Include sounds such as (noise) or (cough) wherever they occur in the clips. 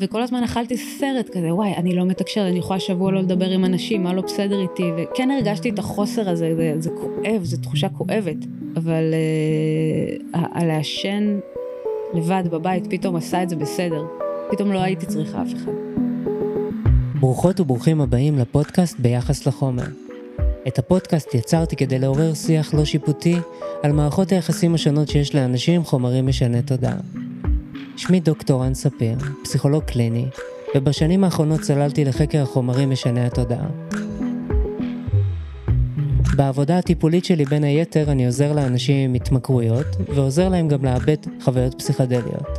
וכל הזמן אכלתי סרט כזה, וואי, אני לא מתקשרת, אני יכולה שבוע לא לדבר עם אנשים, מה לא בסדר איתי, וכן הרגשתי את החוסר הזה, זה, זה כואב, זו תחושה כואבת, אבל uh, הלעשן לבד בבית פתאום עשה את זה בסדר, פתאום לא הייתי צריכה אף אחד. ברוכות וברוכים הבאים לפודקאסט ביחס לחומר. את הפודקאסט יצרתי כדי לעורר שיח לא שיפוטי על מערכות היחסים השונות שיש לאנשים עם חומרים משני תודעה. שמי דוקטור רן ספיר, פסיכולוג קליני, ובשנים האחרונות צללתי לחקר החומרים משני התודעה. בעבודה הטיפולית שלי בין היתר אני עוזר לאנשים עם התמכרויות, ועוזר להם גם לאבד חוויות פסיכדליות.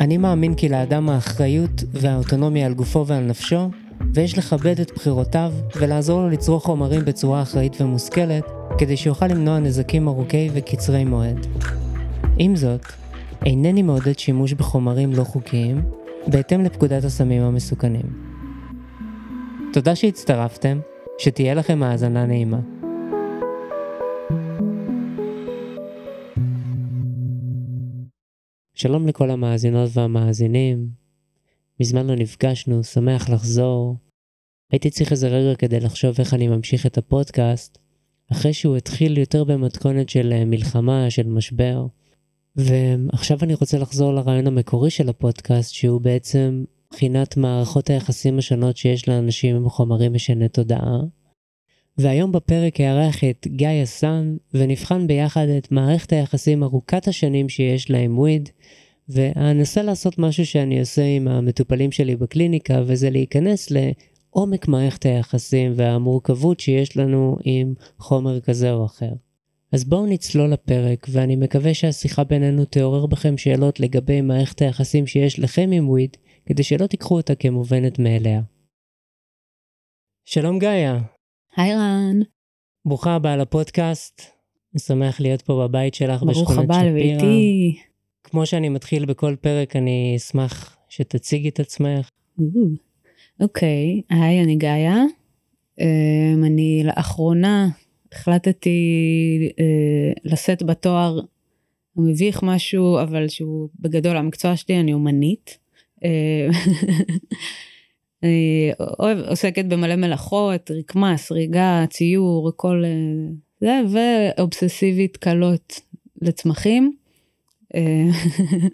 אני מאמין כי לאדם האחריות והאוטונומיה על גופו ועל נפשו, ויש לכבד את בחירותיו ולעזור לו לצרוך חומרים בצורה אחראית ומושכלת, כדי שיוכל למנוע נזקים ארוכי וקצרי מועד. עם זאת, אינני מעודד שימוש בחומרים לא חוקיים, בהתאם לפקודת הסמים המסוכנים. תודה שהצטרפתם, שתהיה לכם האזנה נעימה. שלום לכל המאזינות והמאזינים. מזמן לא נפגשנו, שמח לחזור. הייתי צריך איזה רגע כדי לחשוב איך אני ממשיך את הפודקאסט, אחרי שהוא התחיל יותר במתכונת של אה, מלחמה, של משבר. ועכשיו אני רוצה לחזור לרעיון המקורי של הפודקאסט, שהוא בעצם מבחינת מערכות היחסים השונות שיש לאנשים עם חומרים משני תודעה. והיום בפרק אארח את גיא אסן, ונבחן ביחד את מערכת היחסים ארוכת השנים שיש לה עם וויד, ואנסה לעשות משהו שאני עושה עם המטופלים שלי בקליניקה, וזה להיכנס לעומק מערכת היחסים והמורכבות שיש לנו עם חומר כזה או אחר. אז בואו נצלול לפרק, ואני מקווה שהשיחה בינינו תעורר בכם שאלות לגבי מערכת היחסים שיש לכם עם וויד, כדי שלא תיקחו אותה כמובנת מאליה. שלום גאיה. היי רן. ברוכה הבאה לפודקאסט. אני שמח להיות פה בבית שלך בשכונת שפירא. ברוך הבא לביתי. כמו שאני מתחיל בכל פרק, אני אשמח שתציגי את עצמך. אוקיי, היי, אני גאיה. אמ, אני לאחרונה החלטתי אה, לשאת בתואר המביך משהו, אבל שהוא בגדול המקצוע שלי, אני אומנית. אה, (laughs) אני אוהב, עוסקת במלא מלאכות, רקמה, סריגה, ציור, כל אה, זה, ואובססיבית קלות לצמחים. אה,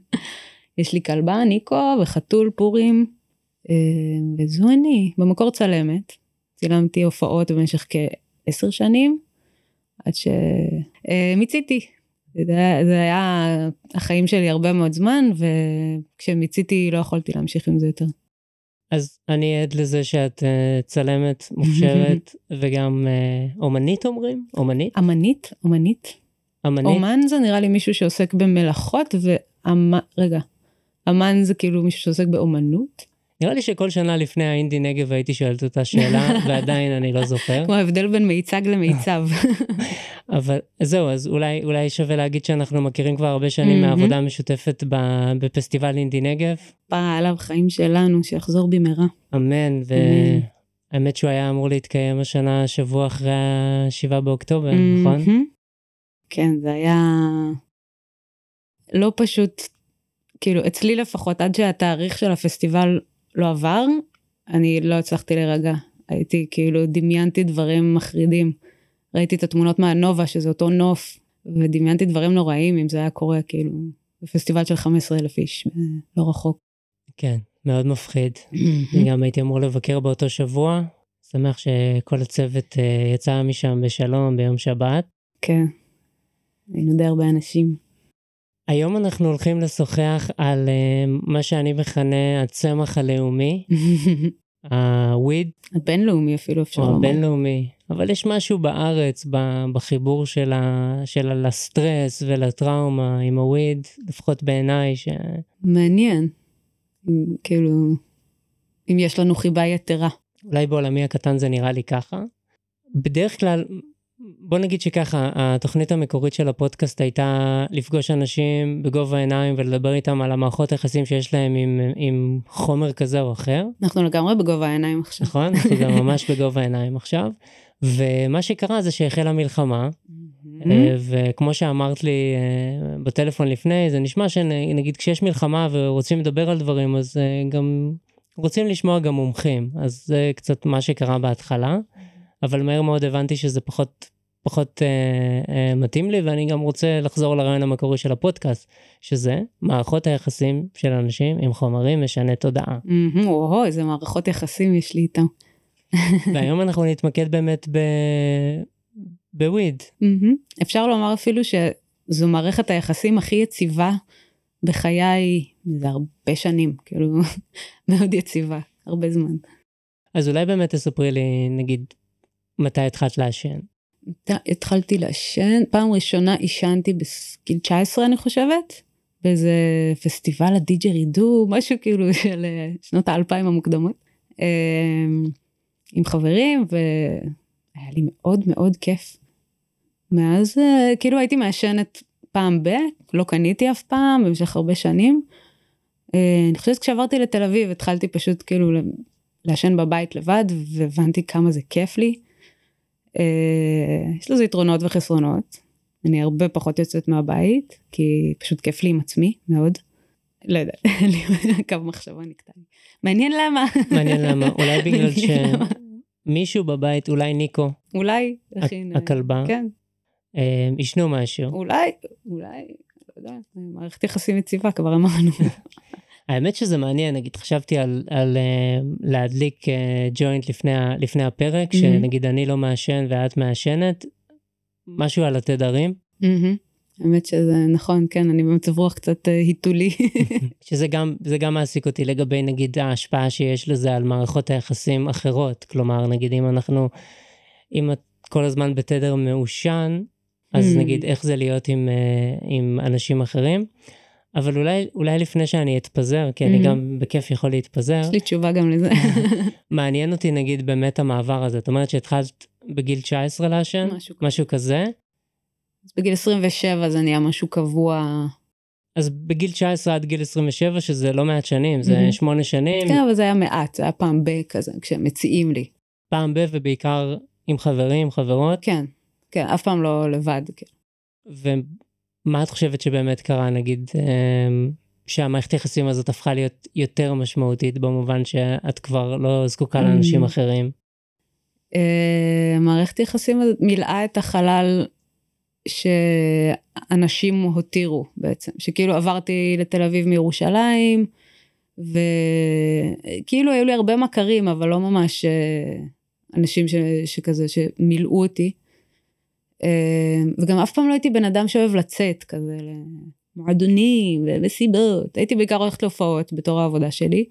(laughs) יש לי כלבה, ניקו, וחתול, פורים, אה, וזו אני, במקור צלמת. צילמתי הופעות במשך כעשר שנים, עד שמיציתי. זה, זה היה החיים שלי הרבה מאוד זמן, וכשמיציתי לא יכולתי להמשיך עם זה יותר. אז אני עד לזה שאת uh, צלמת, מוכשרת, (laughs) וגם uh, אומנית אומרים? אומנית? אמנית, אומנית. אמנית? אומן זה נראה לי מישהו שעוסק במלאכות, ואמן, רגע, אמן זה כאילו מישהו שעוסק באומנות. נראה לי שכל שנה לפני האינדי נגב הייתי שואלת אותה שאלה, (laughs) ועדיין אני לא זוכר. כמו ההבדל בין מיצג למיצב. (laughs) אבל זהו, אז אולי, אולי שווה להגיד שאנחנו מכירים כבר הרבה שנים מהעבודה המשותפת בפסטיבל אינדי נגב. פרה עליו חיים שלנו, שיחזור במהרה. אמן, והאמת שהוא היה אמור להתקיים השנה, שבוע אחרי ה-7 באוקטובר, נכון? כן, זה היה לא פשוט, כאילו, אצלי לפחות, עד שהתאריך של הפסטיבל לא עבר, אני לא הצלחתי להירגע. הייתי כאילו, דמיינתי דברים מחרידים. ראיתי את התמונות מהנובה, שזה אותו נוף, ודמיינתי דברים נוראים אם זה היה קורה, כאילו, בפסטיבל של 15 אלף איש, לא רחוק. כן, מאוד מפחיד. אני גם הייתי אמור לבקר באותו שבוע, שמח שכל הצוות אה, יצא משם בשלום ביום שבת. כן, היינו די הרבה אנשים. היום אנחנו הולכים לשוחח על uh, מה שאני מכנה הצמח הלאומי, (laughs) הוויד. הבינלאומי אפילו אפשר לומר. הבינלאומי. אבל יש משהו בארץ, בחיבור של, ה, של הסטרס ולטראומה עם הוויד, לפחות בעיניי, ש... מעניין. כאילו, אם יש לנו חיבה יתרה. אולי בעולמי הקטן זה נראה לי ככה. בדרך כלל, בוא נגיד שככה, התוכנית המקורית של הפודקאסט הייתה לפגוש אנשים בגובה העיניים ולדבר איתם על המערכות היחסים שיש להם עם, עם חומר כזה או אחר. אנחנו לגמרי בגובה העיניים עכשיו. נכון, אנחנו גם ממש (laughs) בגובה העיניים עכשיו. ומה שקרה זה שהחלה מלחמה, אה, וכמו שאמרת לי אה, בטלפון לפני, זה נשמע שנגיד כשיש מלחמה ורוצים לדבר על דברים, אז אה, גם רוצים לשמוע גם מומחים. אז זה קצת מה שקרה בהתחלה, אבל מהר מאוד הבנתי שזה פחות, פחות אה, אה, מתאים לי, ואני גם רוצה לחזור לרעיון המקורי של הפודקאסט, שזה מערכות היחסים של אנשים עם חומרים משנה תודעה. או, איזה מערכות יחסים יש לי איתם. והיום אנחנו נתמקד באמת ב... בוויד. אפשר לומר אפילו שזו מערכת היחסים הכי יציבה בחיי זה הרבה שנים, כאילו, (laughs) מאוד יציבה, הרבה זמן. אז אולי באמת תספרי לי, נגיד, מתי התחלת לעשן? התחלתי לעשן, פעם ראשונה עישנתי בגיל 19 אני חושבת, באיזה פסטיבל הדיג'רידו, משהו כאילו (laughs) של אה, שנות האלפיים המוקדמות, אה, עם חברים, והיה לי מאוד מאוד כיף. מאז אה, כאילו הייתי מעשנת פעם ב, לא קניתי אף פעם במשך הרבה שנים. אה, אני חושבת כשעברתי לתל אביב התחלתי פשוט כאילו לעשן בבית לבד והבנתי כמה זה כיף לי. אה, יש לזה יתרונות וחסרונות. אני הרבה פחות יוצאת מהבית כי פשוט כיף לי עם עצמי מאוד. לא יודעת, (laughs) קו מחשבה נקטע לי. מעניין למה. מעניין למה, (laughs) אולי בגלל שמישהו בבית, אולי ניקו. אולי, הכלבה. כן. אה, עישנו משהו. אולי, אולי, לא יודעת, מערכת יחסים יציבה כבר אמרנו. (laughs) האמת שזה מעניין, נגיד חשבתי על, על uh, להדליק uh, ג'וינט לפני, לפני הפרק, mm-hmm. שנגיד אני לא מעשן ואת מעשנת, משהו על התדרים. Mm-hmm. האמת שזה נכון, כן, אני במצב רוח קצת היתולי. (laughs) שזה גם, זה גם מעסיק אותי לגבי נגיד ההשפעה שיש לזה על מערכות היחסים אחרות. כלומר, נגיד אם אנחנו, אם את כל הזמן בתדר מעושן, אז mm. נגיד איך זה להיות עם, uh, עם אנשים אחרים. אבל אולי, אולי לפני שאני אתפזר, כי mm. אני גם בכיף יכול להתפזר. יש לי תשובה גם לזה. (laughs) מעניין אותי נגיד באמת המעבר הזה. זאת אומרת שהתחלת בגיל 19 לעשן? משהו, משהו כזה. בגיל 27 זה נהיה משהו קבוע. אז בגיל 19 עד גיל 27, שזה לא מעט שנים, זה שמונה mm-hmm. שנים. כן, אבל זה היה מעט, זה היה פעם ב כזה, כשהם מציעים לי. פעם ב ובעיקר עם חברים, חברות? כן. כן, אף פעם לא לבד. כן. ומה את חושבת שבאמת קרה, נגיד, אמ, שהמערכת היחסים הזאת הפכה להיות יותר משמעותית במובן שאת כבר לא זקוקה לאנשים mm. אחרים? אה, מערכת יחסים הזאת מילאה את החלל שאנשים הותירו בעצם, שכאילו עברתי לתל אביב מירושלים, וכאילו היו לי הרבה מכרים, אבל לא ממש אה, אנשים ש... שכזה שמילאו אותי. אה, וגם אף פעם לא הייתי בן אדם שאוהב לצאת כזה למועדונים ומסיבות, הייתי בעיקר הולכת להופעות בתור העבודה שלי.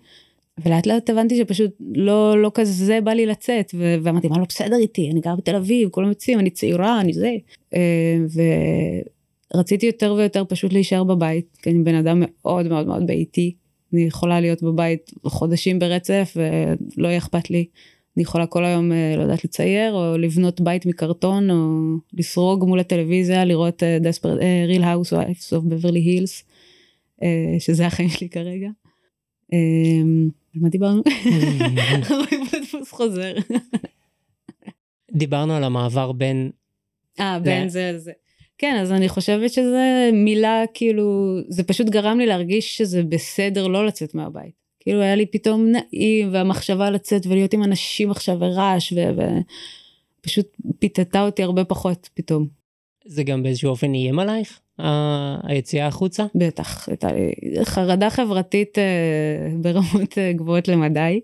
ולאט לאט הבנתי שפשוט לא, לא כזה בא לי לצאת, ו- ואמרתי, מה לא בסדר איתי, אני גר בתל אביב, כולם יוצאים, אני צעירה, אני זה. אה, ורציתי יותר ויותר פשוט להישאר בבית, כי אני בן אדם מאוד מאוד מאוד ביתי. אני יכולה להיות בבית חודשים ברצף, ולא יהיה אכפת לי. אני יכולה כל היום, אה, לא יודעת, לצייר, או לבנות בית מקרטון, או לסרוג מול הטלוויזיה, לראות Real Housewives of Beverly Hills, שזה החיים שלי כרגע. אמ, על מה דיברנו? (laughs) דפוס חוזר. דיברנו על המעבר בין... אה, בין זה לזה. כן, אז אני חושבת שזה מילה, כאילו, זה פשוט גרם לי להרגיש שזה בסדר לא לצאת מהבית. כאילו היה לי פתאום נעים והמחשבה לצאת ולהיות עם אנשים עכשיו ורעש ופשוט פיתתה אותי הרבה פחות פתאום. זה גם באיזשהו אופן איים עלייך? היציאה החוצה? בטח, הייתה לי חרדה חברתית אה, ברמות אה, גבוהות למדי,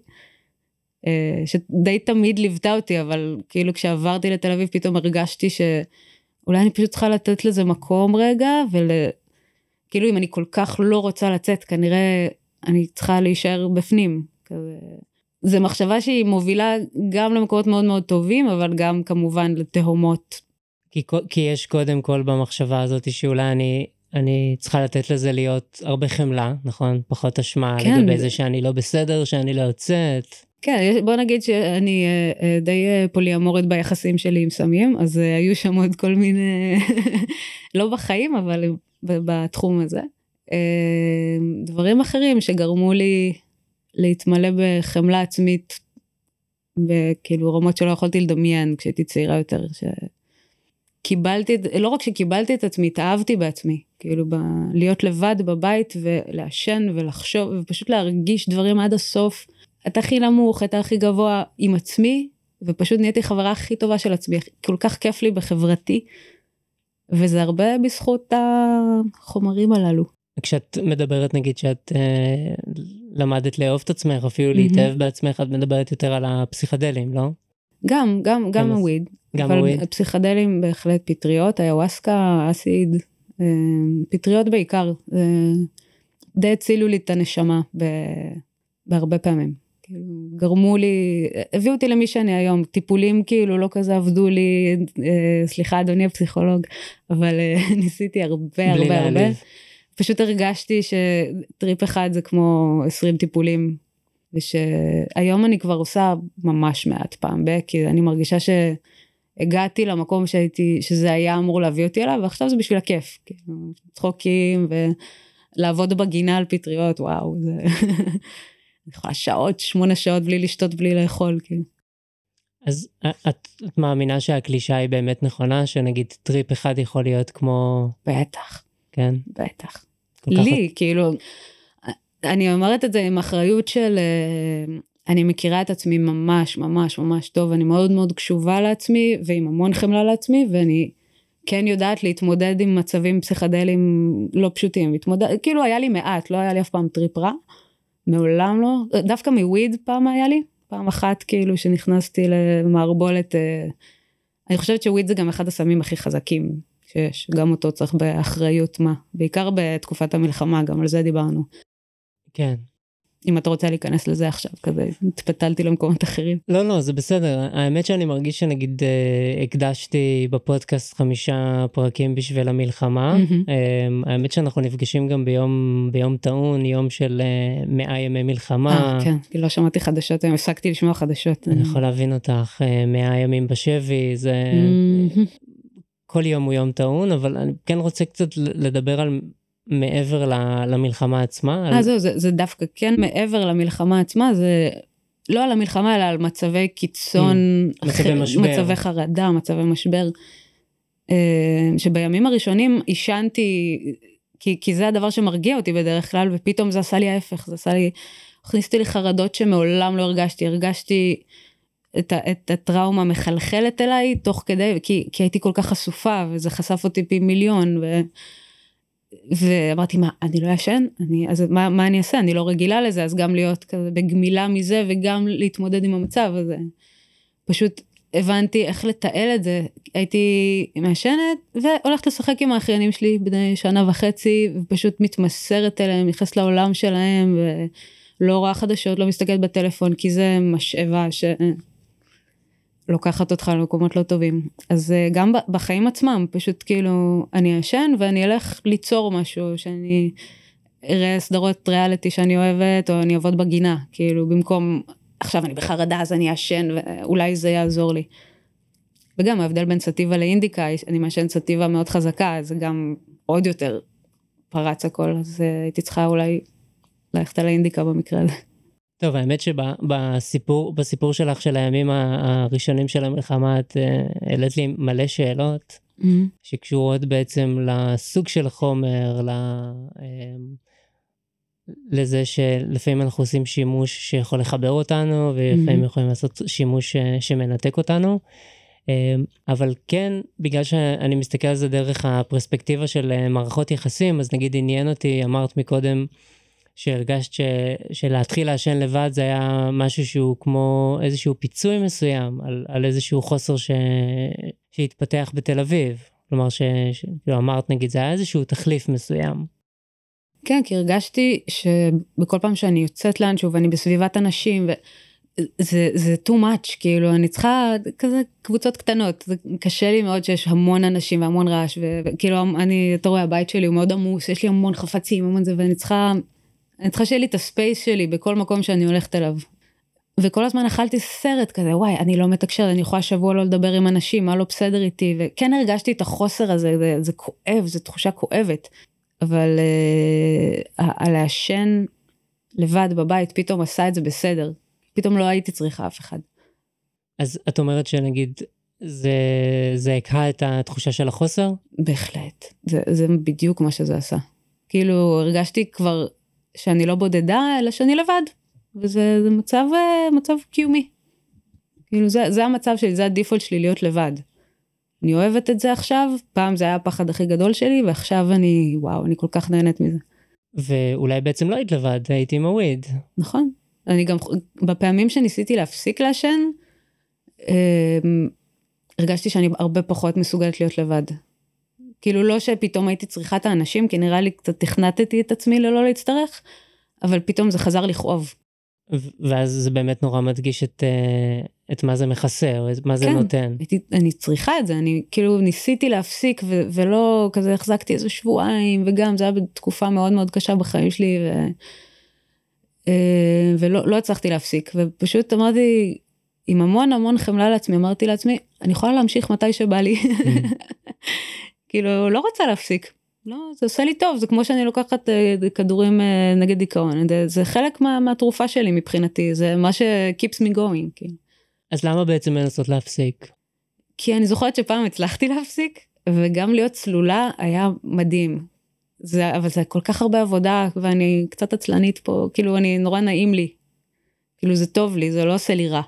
אה, שדי תמיד ליוותה אותי, אבל כאילו כשעברתי לתל אביב פתאום הרגשתי שאולי אני פשוט צריכה לתת לזה מקום רגע, וכאילו אם אני כל כך לא רוצה לצאת, כנראה אני צריכה להישאר בפנים. כזה. זו מחשבה שהיא מובילה גם למקומות מאוד מאוד טובים, אבל גם כמובן לתהומות. כי, כי יש קודם כל במחשבה הזאת שאולי אני, אני צריכה לתת לזה להיות הרבה חמלה, נכון? פחות אשמה כן. לגבי זה שאני לא בסדר, שאני לא יוצאת. כן, בוא נגיד שאני אה, אה, די אה, פוליאמורית ביחסים שלי עם סמים, אז היו שם עוד כל מיני, (laughs) לא בחיים, אבל בתחום הזה. אמ, דברים אחרים שגרמו לי להתמלא בחמלה עצמית, בכאילו רמות שלא יכולתי לדמיין כשהייתי צעירה יותר, ש... קיבלתי, לא רק שקיבלתי את עצמי, התאהבתי בעצמי. כאילו, ב, להיות לבד בבית ולעשן ולחשוב, ופשוט להרגיש דברים עד הסוף. את הכי נמוך, את הכי גבוה עם עצמי, ופשוט נהייתי חברה הכי טובה של עצמי. כל כך כיף לי בחברתי, וזה הרבה בזכות החומרים הללו. כשאת מדברת נגיד שאת אה, למדת לאהוב את עצמך אפילו mm-hmm. להתאהב בעצמך את מדברת יותר על הפסיכדלים לא? גם גם גם הוויד. גם הוויד. פסיכדלים בהחלט פטריות איוואסקה אסיד אה, פטריות בעיקר אה, די הצילו לי את הנשמה ב, בהרבה פעמים. כאילו גרמו לי הביאו אותי למי שאני היום טיפולים כאילו לא כזה עבדו לי אה, סליחה אדוני הפסיכולוג אבל אה, (laughs) ניסיתי הרבה הרבה הרבה. פשוט הרגשתי שטריפ אחד זה כמו 20 טיפולים, ושהיום אני כבר עושה ממש מעט פעם ב, כי אני מרגישה שהגעתי למקום שהייתי, שזה היה אמור להביא אותי אליו, ועכשיו זה בשביל הכיף, כאילו, צחוקים ולעבוד בגינה על פטריות, וואו, זה... אני יכולה שעות, שמונה שעות בלי לשתות, בלי לאכול, כאילו. אז את, את מאמינה שהקלישה היא באמת נכונה, שנגיד טריפ אחד יכול להיות כמו... בטח. כן? בטח. לי, כאילו, אני אומרת את זה עם אחריות של, אה, אני מכירה את עצמי ממש ממש ממש טוב, אני מאוד מאוד קשובה לעצמי ועם המון חמלה לעצמי, ואני כן יודעת להתמודד עם מצבים פסיכדליים לא פשוטים. התמודד, כאילו היה לי מעט, לא היה לי אף פעם טריפ רע, מעולם לא, דווקא מוויד פעם היה לי, פעם אחת כאילו שנכנסתי למערבולת, אה, אני חושבת שוויד זה גם אחד הסמים הכי חזקים שיש, גם אותו צריך באחריות מה, בעיקר בתקופת המלחמה, גם על זה דיברנו. כן. אם אתה רוצה להיכנס לזה עכשיו, כזה התפתלתי למקומות אחרים. לא, לא, זה בסדר. האמת שאני מרגיש שנגיד אה, הקדשתי בפודקאסט חמישה פרקים בשביל המלחמה. Mm-hmm. אה, האמת שאנחנו נפגשים גם ביום, ביום טעון, יום של אה, מאה ימי מלחמה. אה, כן, כי לא שמעתי חדשות, היום הפסקתי לשמוע חדשות. אני יכול להבין אותך, אה, מאה ימים בשבי, זה... Mm-hmm. כל יום הוא יום טעון, אבל אני כן רוצה קצת לדבר על מעבר למלחמה עצמה. אה, על... זהו, זה, זה דווקא כן מעבר למלחמה עצמה, זה לא על המלחמה, אלא על מצבי קיצון, mm, מצבי משבר. מצבי חרדה, מצבי משבר. אה, שבימים הראשונים עישנתי, כי, כי זה הדבר שמרגיע אותי בדרך כלל, ופתאום זה עשה לי ההפך, זה עשה לי, הכניסתי לי חרדות שמעולם לא הרגשתי, הרגשתי את, את הטראומה מחלחלת אליי תוך כדי, כי, כי הייתי כל כך חשופה וזה חשף אותי פי מיליון ו, ואמרתי מה אני לא ישן? אני אז מה, מה אני אעשה? אני לא רגילה לזה אז גם להיות כזה בגמילה מזה וגם להתמודד עם המצב הזה. פשוט הבנתי איך לתעל את זה. הייתי מעשנת והולכת לשחק עם האחיינים שלי בני שנה וחצי ופשוט מתמסרת אליהם נכנסת לעולם שלהם ולא רואה חדשות לא מסתכלת בטלפון כי זה משאבה ש... לוקחת אותך למקומות לא טובים. אז אה, גם בחיים עצמם, פשוט כאילו, אני אשן ואני אלך ליצור משהו, שאני אראה סדרות ריאליטי שאני אוהבת, או אני אעבוד בגינה, כאילו, במקום, עכשיו אני בחרדה אז אני אשן ואולי זה יעזור לי. וגם ההבדל בין סטיבה לאינדיקה, אני מעשן סטיבה מאוד חזקה, אז גם עוד יותר פרץ הכל, אז אה, הייתי צריכה אולי ללכת על האינדיקה במקרה הזה. טוב האמת שבסיפור בסיפור שלך של הימים הראשונים של המלחמה את אה, העלית לי מלא שאלות mm-hmm. שקשורות בעצם לסוג של חומר ל... אמ, לזה שלפעמים אנחנו עושים שימוש שיכול לחבר אותנו ולפעמים mm-hmm. יכולים לעשות שימוש אה, שמנתק אותנו. אמ, אבל כן בגלל שאני מסתכל על זה דרך הפרספקטיבה של אה, מערכות יחסים אז נגיד עניין אותי אמרת מקודם. שהרגשת ש... שלהתחיל לעשן לבד זה היה משהו שהוא כמו איזשהו פיצוי מסוים על, על איזשהו חוסר ש... שהתפתח בתל אביב. כלומר, ש... ש... כאילו אמרת נגיד, זה היה איזשהו תחליף מסוים. כן, כי הרגשתי שבכל פעם שאני יוצאת לאנשהו ואני בסביבת אנשים, ו... זה, זה too much, כאילו, אני צריכה כזה קבוצות קטנות, זה קשה לי מאוד שיש המון אנשים והמון רעש, וכאילו, אני, אתה רואה, הבית שלי הוא מאוד עמוס, יש לי המון חפצים, המון זה, ואני צריכה אני צריכה שיהיה לי את הספייס שלי בכל מקום שאני הולכת אליו. וכל הזמן אכלתי סרט כזה, וואי, אני לא מתקשרת, אני יכולה שבוע לא לדבר עם אנשים, מה לא בסדר איתי, וכן הרגשתי את החוסר הזה, זה, זה כואב, זו תחושה כואבת. אבל uh, הלעשן לבד בבית פתאום עשה את זה בסדר, פתאום לא הייתי צריכה אף אחד. אז את אומרת שנגיד זה, זה הקהה את התחושה של החוסר? בהחלט. זה, זה בדיוק מה שזה עשה. כאילו, הרגשתי כבר שאני לא בודדה, אלא שאני לבד. וזה זה מצב, אה, מצב קיומי. כאילו, זה, זה המצב שלי, זה הדיפולט שלי להיות לבד. אני אוהבת את זה עכשיו, פעם זה היה הפחד הכי גדול שלי, ועכשיו אני, וואו, אני כל כך נהנית מזה. ואולי בעצם לא היית לבד, היית עם הוויד. נכון. אני גם, בפעמים שניסיתי להפסיק לעשן, אה, הרגשתי שאני הרבה פחות מסוגלת להיות לבד. כאילו לא שפתאום הייתי צריכה את האנשים, כי נראה לי קצת תכנתתי את עצמי ללא להצטרך, אבל פתאום זה חזר לכאוב. ואז זה באמת נורא מדגיש את, אה, את מה זה מכסה, או את מה זה כן, נותן. הייתי, אני צריכה את זה, אני כאילו ניסיתי להפסיק ו- ולא כזה החזקתי איזה שבועיים, וגם זה היה בתקופה מאוד מאוד קשה בחיים שלי, ו- אה, ולא לא הצלחתי להפסיק, ופשוט אמרתי, עם המון המון חמלה לעצמי, אמרתי לעצמי, אני יכולה להמשיך מתי שבא לי. (laughs) כאילו, לא רוצה להפסיק. לא, זה עושה לי טוב, זה כמו שאני לוקחת אה, כדורים אה, נגד דיכאון, זה, זה חלק מה, מהתרופה שלי מבחינתי, זה מה ש-keeps me going. כאילו. אז למה בעצם לנסות להפסיק? כי אני זוכרת שפעם הצלחתי להפסיק, וגם להיות צלולה היה מדהים. זה, אבל זה כל כך הרבה עבודה, ואני קצת עצלנית פה, כאילו, אני, נורא נעים לי. כאילו, זה טוב לי, זה לא עושה לי רע.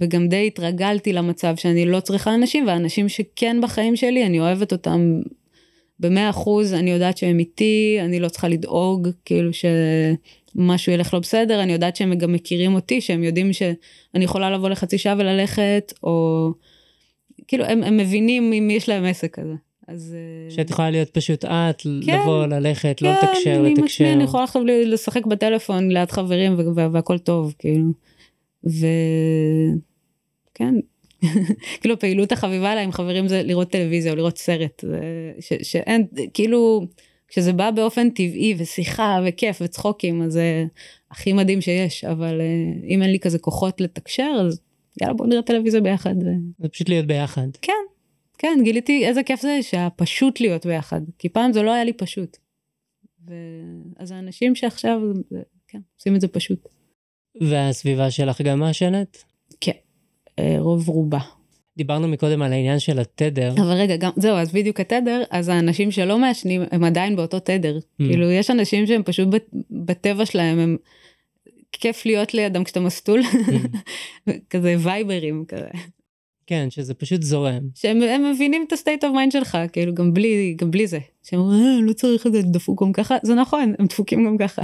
וגם די התרגלתי למצב שאני לא צריכה אנשים, והאנשים שכן בחיים שלי, אני אוהבת אותם במאה אחוז, אני יודעת שהם איתי, אני לא צריכה לדאוג, כאילו שמשהו ילך לא בסדר, אני יודעת שהם גם מכירים אותי, שהם יודעים שאני יכולה לבוא לחצי שעה וללכת, או כאילו הם, הם מבינים אם יש להם עסק כזה. אז... אה, שאת יכולה להיות פשוט את, כן, לבוא, ללכת, לא כן, לתקשר, אני לתקשר. משמיע, אני יכולה עכשיו לשחק בטלפון ליד חברים וה- וה- והכל טוב, כאילו. ו... כן. (laughs) כאילו הפעילות החביבה עליי עם חברים זה לראות טלוויזיה או לראות סרט. זה- ש, שאין, כאילו, כשזה בא באופן טבעי ושיחה וכיף וצחוקים, אז זה הכי מדהים שיש, אבל אה, אם אין לי כזה כוחות לתקשר, אז יאללה בוא נראה טלוויזיה ביחד. זה פשוט להיות ביחד. כן, כן, גיליתי איזה כיף זה שהפשוט להיות ביחד, כי פעם זה לא היה לי פשוט. ו... אז האנשים שעכשיו, כן, עושים את זה פשוט. והסביבה שלך גם מעשנת? כן, אה, רוב רובה. דיברנו מקודם על העניין של התדר. אבל רגע, גם, זהו, אז בדיוק התדר, אז האנשים שלא מעשנים, הם עדיין באותו תדר. Mm. כאילו, יש אנשים שהם פשוט בטבע שלהם, הם... כיף להיות לידם כשאתה מסטול, (laughs) כזה וייברים כזה. כן, שזה פשוט זורם. שהם הם מבינים את ה-state of mind שלך, כאילו גם בלי, גם בלי זה. שהם אומרים, אה, לא צריך את זה, דפוק גם ככה, זה נכון, הם דפוקים גם ככה.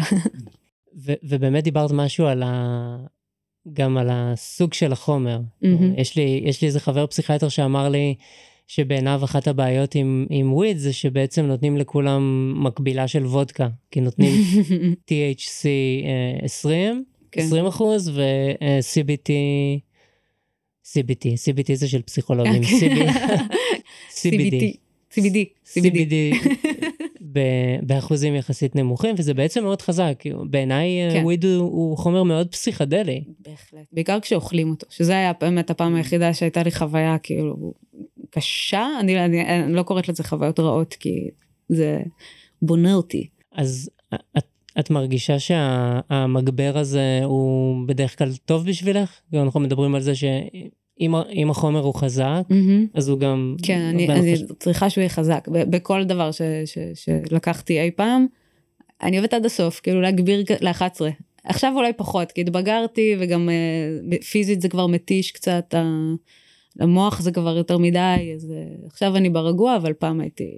ו- ובאמת דיברת משהו על ה... גם על הסוג של החומר. מהמם. יש לי, יש לי איזה חבר פסיכיאטר שאמר לי שבעיניו אחת הבעיות עם, עם וויד זה שבעצם נותנים לכולם מקבילה של וודקה, כי נותנים (laughs) THC אה, 20, כן. 20 אחוז ו-CBT, CBT, CBT זה של פסיכולוגים. CBD, CBD, CBD. ב- באחוזים יחסית נמוכים, וזה בעצם מאוד חזק. בעיניי אה, כן. וויד הוא, הוא חומר מאוד פסיכדלי. בהחלט. בעיקר כשאוכלים אותו, שזה היה באמת הפעם היחידה שהייתה לי חוויה כאילו קשה, אני, אני, אני לא קוראת לזה חוויות רעות, כי זה בונה אותי. אז את, את מרגישה שהמגבר הזה הוא בדרך כלל טוב בשבילך? אנחנו מדברים על זה שאם ה- אם החומר הוא חזק, אז הוא גם... כן, אני, אני חוש- צריכה שהוא יהיה חזק, ב- בכל דבר ש, ש, שלקחתי אי פעם, אני אוהבת עד הסוף, כאילו להגביר ל-11. עכשיו אולי פחות, כי התבגרתי וגם אה, פיזית זה כבר מתיש קצת, ה- המוח זה כבר יותר מדי, אז אה, עכשיו אני ברגוע, אבל פעם הייתי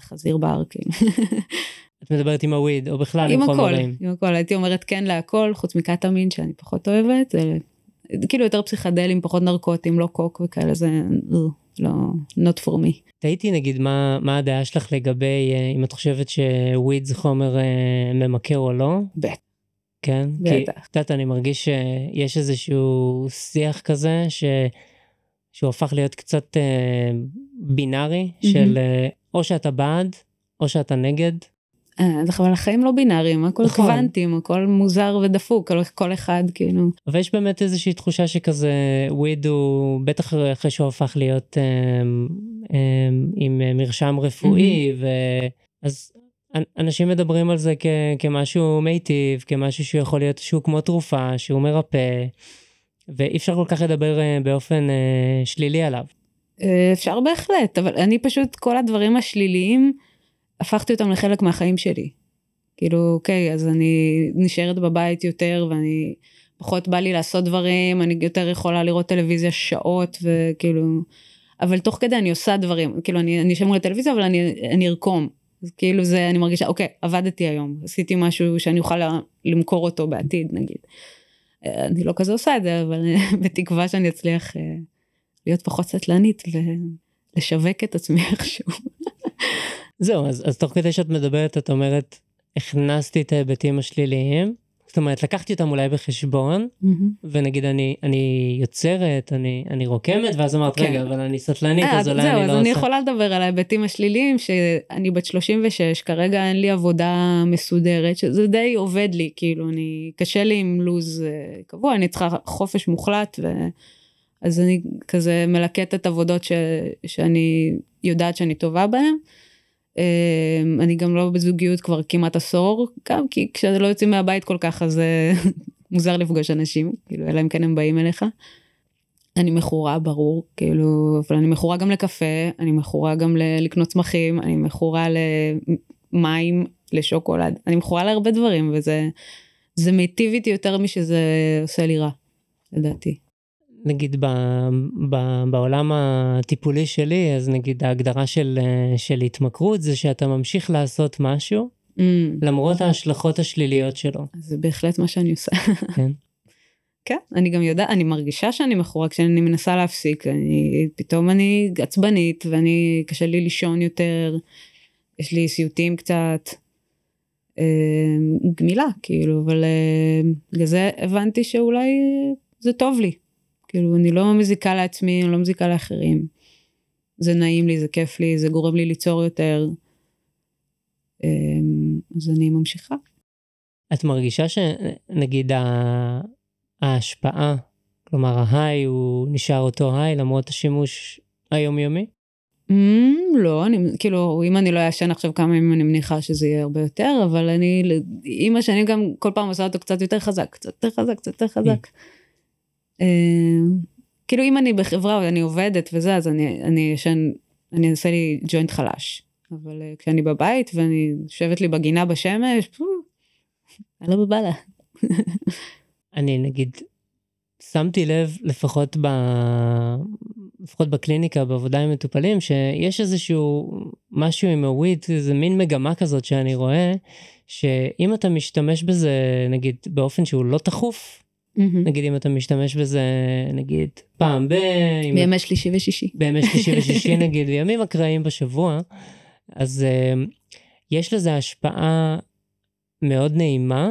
חזיר בר, כאילו. (laughs) את מדברת עם הוויד, או בכלל עם, עם הכל, חומרים. עם הכל, הייתי אומרת כן להכל, חוץ מקטמין שאני פחות אוהבת, זה כאילו יותר פסיכדלים, פחות נרקוטים, לא קוק וכאלה, זה אה, לא, not for me. תהיתי נגיד מה, מה הדעה שלך לגבי אה, אם את חושבת שוויד זה חומר אה, ממכר או לא? בטח. כן? כי בטח. את יודעת, אני מרגיש שיש איזשהו שיח כזה, ש... שהוא הפך להיות קצת אה, בינארי, של אה, או שאתה בעד, או שאתה נגד. אה, אז אבל החיים לא בינאריים, הכל נכון. קוונטים, הכל מוזר ודפוק, כל- אחד כאילו. אבל יש באמת איזושהי תחושה שכזה וויד הוא בטח אחרי שהוא הפך להיות אמ, אמ, עם מרשם רפואי ואז אנ- אנשים מדברים על זה כ- כמשהו מיטיב כמשהו שהוא יכול להיות שהוא כמו תרופה שהוא מרפא ואי אפשר כל כך לדבר באופן אה, שלילי עליו. אפשר בהחלט, אבל אני פשוט, כל הדברים השליליים, הפכתי אותם לחלק מהחיים שלי. כאילו, אוקיי, אז אני נשארת בבית יותר, ואני, פחות בא לי לעשות דברים, אני יותר יכולה לראות טלוויזיה שעות, וכאילו, אבל תוך כדי אני עושה דברים, כאילו, אני, אני אשב מול הטלוויזיה, אבל אני, אני ארקום. אז כאילו זה, אני מרגישה, אוקיי, עבדתי היום, עשיתי משהו שאני אוכל למכור אותו בעתיד, נגיד. אני לא כזה עושה את זה, אבל (laughs) בתקווה שאני אצליח אה, להיות פחות סטלנית ולשווק את עצמי איכשהו. (laughs) זהו, אז, אז תוך כדי שאת מדברת, את אומרת, הכנסתי את ההיבטים השליליים, זאת אומרת, לקחתי אותם אולי בחשבון, mm-hmm. ונגיד אני, אני יוצרת, אני, אני רוקמת, ואז אמרת, כן. רגע, אבל אני סטלנית, אז אולי אני לא עושה. זהו, אז אני יכולה לדבר על ההיבטים השליליים, שאני בת 36, כרגע אין לי עבודה מסודרת, שזה די עובד לי, כאילו, אני, קשה לי עם לו"ז אה, קבוע, אני צריכה חופש מוחלט, ו... אז אני כזה מלקטת עבודות ש, שאני יודעת שאני טובה בהן. אמ, אני גם לא בזוגיות כבר כמעט עשור, גם כי כשלא יוצאים מהבית כל כך אז אה, (laughs) מוזר לפגוש אנשים, כאילו אלא אם כן הם באים אליך. אני מכורה ברור, כאילו, אבל אני מכורה גם לקפה, אני מכורה גם לקנות צמחים, אני מכורה למים, לשוקולד, אני מכורה להרבה דברים וזה זה מיטיב איתי יותר משזה עושה לי רע, לדעתי. נגיד ב, ב, בעולם הטיפולי שלי, אז נגיד ההגדרה של, של התמכרות זה שאתה ממשיך לעשות משהו, mm. למרות ההשלכות השליליות שלו. זה בהחלט מה שאני עושה. כן. (laughs) כן, אני גם יודעת, אני מרגישה שאני מכורה כשאני מנסה להפסיק, אני, פתאום אני עצבנית ואני, קשה לי לישון יותר, יש לי סיוטים קצת, אה, גמילה כאילו, אבל אה, בגלל זה הבנתי שאולי זה טוב לי. כאילו, אני לא מזיקה לעצמי, אני לא מזיקה לאחרים. זה נעים לי, זה כיף לי, זה גורם לי ליצור יותר. אמ, אז אני ממשיכה. את מרגישה שנגיד ההשפעה, כלומר ההיי הוא נשאר אותו היי למרות השימוש היומיומי? Mm, לא, אני, כאילו, אם אני לא אעשן עכשיו כמה ימים, אני מניחה שזה יהיה הרבה יותר, אבל אני, עם השנים גם כל פעם עושה אותו קצת יותר חזק, קצת יותר חזק, קצת יותר חזק. Mm. אה, כאילו אם אני בחברה ואני עובדת וזה, אז אני, אני ישן, אני אעשה לי ג'וינט חלש. אבל uh, כשאני בבית ואני יושבת לי בגינה בשמש, אני לא בבאללה. (laughs) אני נגיד, שמתי לב לפחות ב... לפחות בקליניקה, בעבודה עם מטופלים, שיש איזשהו משהו עם הוויד, איזה מין מגמה כזאת שאני רואה, שאם אתה משתמש בזה, נגיד, באופן שהוא לא תכוף, Mm-hmm. נגיד אם אתה משתמש בזה נגיד פעם ב... בימי שלישי ושישי. בימי שלישי ושישי (laughs) נגיד, בימים אקראיים בשבוע, אז uh, יש לזה השפעה מאוד נעימה,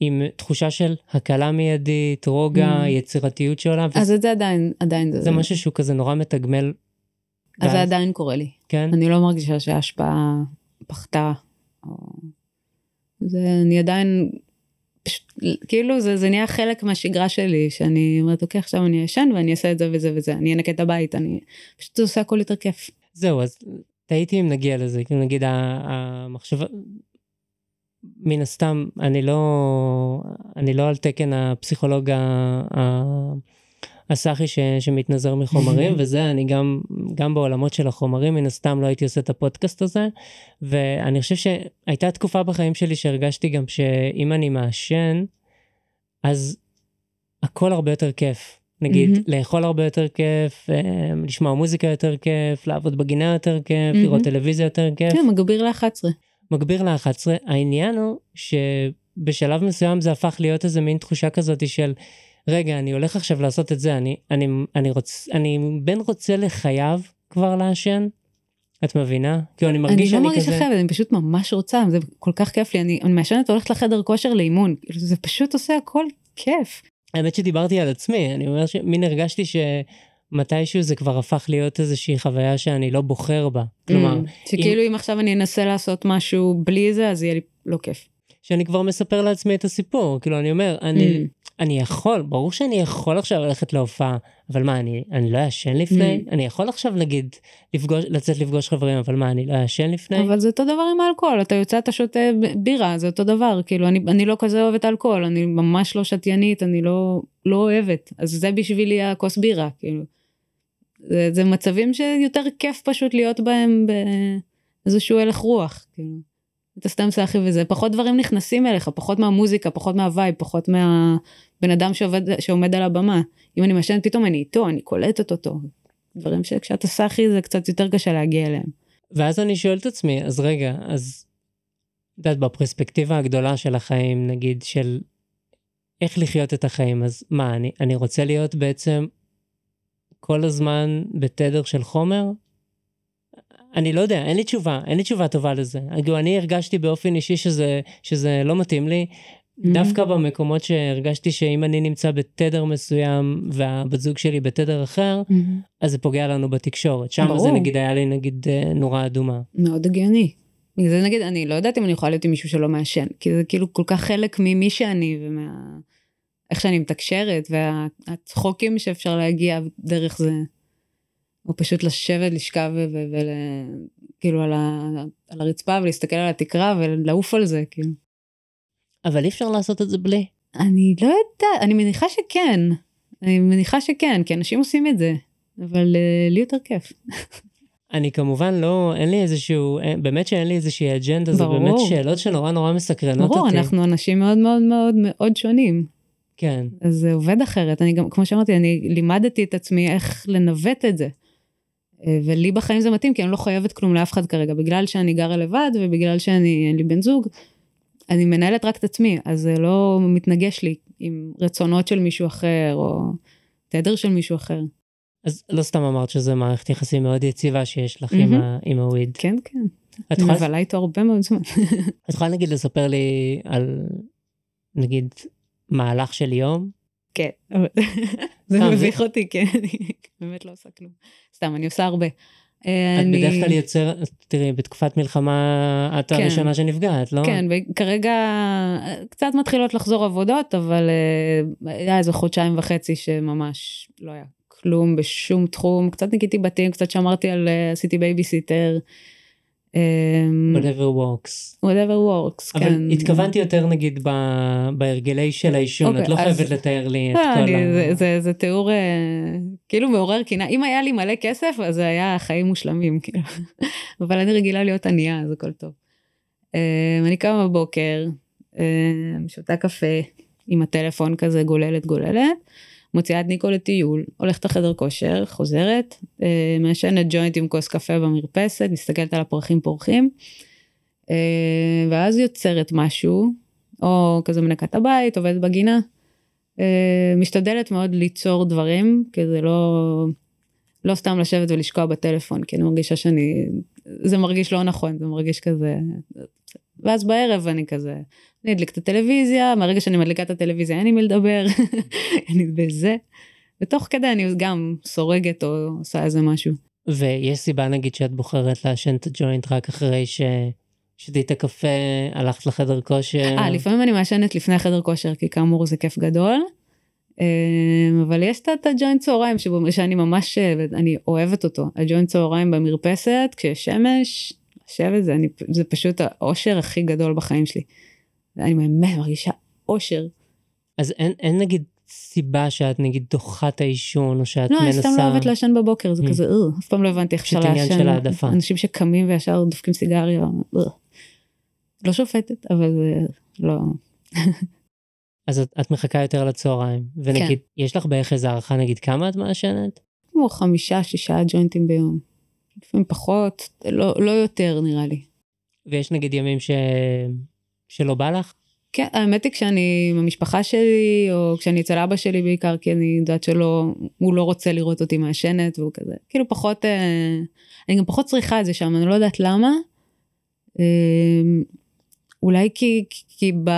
עם תחושה של הקלה מיידית, רוגע, mm-hmm. יצירתיות שעולה. אז ו... זה עדיין, עדיין זה... זה משהו שהוא כזה נורא מתגמל. אז. זה עדיין קורה לי. כן? אני לא מרגישה שההשפעה פחתה. או... זה, אני עדיין פשוט, כאילו זה, זה נהיה חלק מהשגרה שלי, שאני אומרת, אוקיי, עכשיו אני אשן ואני אעשה את זה וזה וזה, אני אנקה את הבית, אני פשוט עושה הכל יותר כיף. זהו, אז תהיתי אם נגיע לזה, כאילו נגיד המחשבה, מן הסתם, אני לא, אני לא על תקן הפסיכולוג ה... הסאחי ש, שמתנזר מחומרים (laughs) וזה אני גם גם בעולמות של החומרים מן הסתם לא הייתי עושה את הפודקאסט הזה ואני חושב שהייתה תקופה בחיים שלי שהרגשתי גם שאם אני מעשן אז הכל הרבה יותר כיף נגיד mm-hmm. לאכול הרבה יותר כיף אה, לשמוע מוזיקה יותר כיף לעבוד בגינה יותר כיף mm-hmm. לראות טלוויזיה יותר כיף. כן, מגביר ל-11. מגביר ל-11 העניין הוא שבשלב מסוים זה הפך להיות איזה מין תחושה כזאת של. רגע, אני הולך עכשיו לעשות את זה, אני, אני, אני, רוצ, אני בין רוצה לחייו כבר לעשן, את מבינה? כאילו אני מרגיש שאני כזה... אני לא מרגיש אחרת, אני פשוט ממש רוצה, זה כל כך כיף לי, אני, אני מעשנת והולכת לחדר כושר לאימון, כאילו, זה פשוט עושה הכל כיף. האמת שדיברתי על עצמי, אני אומר שמין הרגשתי שמתישהו זה כבר הפך להיות איזושהי חוויה שאני לא בוחר בה. כלומר... Mm, שכאילו אם... אם עכשיו אני אנסה לעשות משהו בלי זה, אז יהיה לי לא כיף. שאני כבר מספר לעצמי את הסיפור, כאילו אני אומר, אני, mm. אני יכול, ברור שאני יכול עכשיו ללכת להופעה, אבל מה, אני, אני לא אעשן לפני? Mm. אני יכול עכשיו נגיד לפגוש, לצאת לפגוש חברים, אבל מה, אני לא אעשן לפני? אבל זה אותו דבר עם האלכוהול, אתה יוצא, אתה שותה בירה, זה אותו דבר, כאילו, אני, אני לא כזה אוהבת אלכוהול, אני ממש לא שתיינית, אני לא, לא אוהבת, אז זה בשבילי הכוס בירה, כאילו. זה, זה מצבים שיותר כיף פשוט להיות בהם באיזשהו הלך רוח, כאילו. אתה סתם סאחי וזה, פחות דברים נכנסים אליך, פחות מהמוזיקה, פחות מהווייב, פחות מהבן אדם שעובד, שעומד על הבמה. אם אני מעשנת פתאום אני איתו, אני קולטת אותו. דברים שכשאתה סאחי זה קצת יותר קשה להגיע אליהם. ואז אני שואל את עצמי, אז רגע, אז, את יודעת, בפרספקטיבה הגדולה של החיים, נגיד, של איך לחיות את החיים, אז מה, אני, אני רוצה להיות בעצם כל הזמן בתדר של חומר? אני לא יודע, אין לי תשובה, אין לי תשובה טובה לזה. כאילו, אני הרגשתי באופן אישי שזה, שזה לא מתאים לי. דווקא במקומות שהרגשתי שאם אני נמצא בתדר מסוים והבת זוג שלי בתדר אחר, אז זה פוגע לנו בתקשורת. שם זה ברור. נגיד היה לי נגיד אה, נורה אדומה. מאוד הגיוני. זה נגיד, אני לא יודעת אם אני יכולה להיות עם מישהו שלא מעשן, כי זה כאילו כל כך חלק ממי שאני ומה... איך שאני מתקשרת, והצחוקים שאפשר להגיע דרך זה. או פשוט לשבת, לשכב וכאילו על, ה... על הרצפה ולהסתכל על התקרה ולעוף על זה, כאילו. אבל אי אפשר לעשות את זה בלי. אני לא יודעת, אני מניחה שכן. אני מניחה שכן, כי אנשים עושים את זה. אבל uh, לי יותר כיף. (laughs) אני כמובן לא, אין לי איזשהו, אין, באמת שאין לי איזושהי אג'נדה, זה ברור. באמת שאלות שנורא נורא מסקרנות ברור, אותי. אנחנו אנשים מאוד מאוד מאוד מאוד שונים. כן. אז זה עובד אחרת. אני גם, כמו שאמרתי, אני לימדתי את עצמי איך לנווט את זה. אה, ולי בחיים זה מתאים, כי אני לא חייבת כלום לאף אחד כרגע, בגלל שאני גרה לבד ובגלל שאני, אין לי בן זוג, אני מנהלת רק את עצמי, אז זה לא מתנגש לי עם רצונות של מישהו אחר, או תדר של מישהו אחר. אז לא סתם אמרת שזו מערכת יחסים מאוד יציבה שיש לך עם, מהמם. ה, עם הוויד. כן, כן. את יכולה, מבלה איתו הרבה מאוד זמן. (laughs) את יכולה נגיד לספר לי על, נגיד, מהלך של יום? כן, (laughs) זה מביך אותי, כן, אני באמת לא עושה כלום. סתם, אני עושה הרבה. את בדרך כלל יוצר, תראי, בתקופת מלחמה את כן. הראשונה שנפגעת, לא? כן, וכרגע קצת מתחילות לחזור עבודות, אבל אה, היה איזה חודשיים וחצי שממש לא היה כלום בשום תחום. קצת ניקיתי בתים, קצת שמרתי על, אה, עשיתי בייביסיטר. אה, whatever works. whatever works, אבל כן. התכוונתי יותר נגיד ב- בהרגלי של העישון, את אוקיי, לא אז- חייבת לתאר לי את אה, כל אני- ה... זה- זה- זה תיאור אה, כאילו מעורר קנאה. אם היה לי מלא כסף, אז זה היה חיים מושלמים, (laughs) כאילו. אבל אני רגילה להיות ענייה, אז הכל טוב. אה, אני קמה בבוקר, אה, שותה קפה עם הטלפון כזה, גוללת גוללת, מוציאה את ניקו לטיול, הולכת לחדר כושר, חוזרת, אה, מעשנת ג'וינט עם כוס קפה במרפסת, מסתכלת על הפרחים פורחים, אה, ואז יוצרת משהו, או כזה מנקה את הבית, עובדת בגינה. אה, משתדלת מאוד ליצור דברים, כזה לא, לא סתם לשבת ולשקוע בטלפון, כי אני מרגישה שאני, זה מרגיש לא נכון, זה מרגיש כזה, ואז בערב אני כזה, אני אדליק את הטלוויזיה, מהרגע שאני מדליקה את הטלוויזיה אין לי מי לדבר, (laughs) אני בזה, ותוך כדי אני גם סורגת או עושה איזה משהו. ויש סיבה נגיד שאת בוחרת לעשן את הג'וינט רק אחרי ש... שתית הקפה, הלכת לחדר כושר. אה, לפעמים אני מעשנת לפני החדר כושר, כי כאמור זה כיף גדול. אה, אבל יש את- הג'וינט צהריים שאני ממש, אה, אני אוהבת אותו. הג'וינט צהריים במרפסת, כשיש שמש, לשבת, זה, אני, זה פשוט האושר הכי גדול בחיים שלי. אני באמת מרגישה אושר. אז אין, אין נגיד סיבה שאת נגיד דוחה את העישון, או שאת לא, אני מנסה... סתם לא אוהבת לעשן בבוקר, זה Mm. כזה, אה, אף פעם לא הבנתי איך אפשר פשוט עניין לעשן. של העדפה. אנשים שקמים וישר דופקים סיגריה, אה. לא שופטת, אבל זה לא... (laughs) אז את, את מחכה יותר לצהריים. ונגיד, כן. יש לך בערך איזה הערכה נגיד כמה את מעשנת? כמו חמישה, שישה ג'וינטים ביום. לפעמים פחות, לא, לא יותר נראה לי. ויש נגיד ימים ש... שלא בא לך? כן, האמת היא כשאני עם המשפחה שלי, או כשאני אצל אבא שלי בעיקר, כי אני יודעת שלא, הוא לא רוצה לראות אותי מעשנת, והוא כזה, כאילו פחות, אה, אני גם פחות צריכה את זה שם, אני לא יודעת למה. אה, אולי כי, כי, כי ב,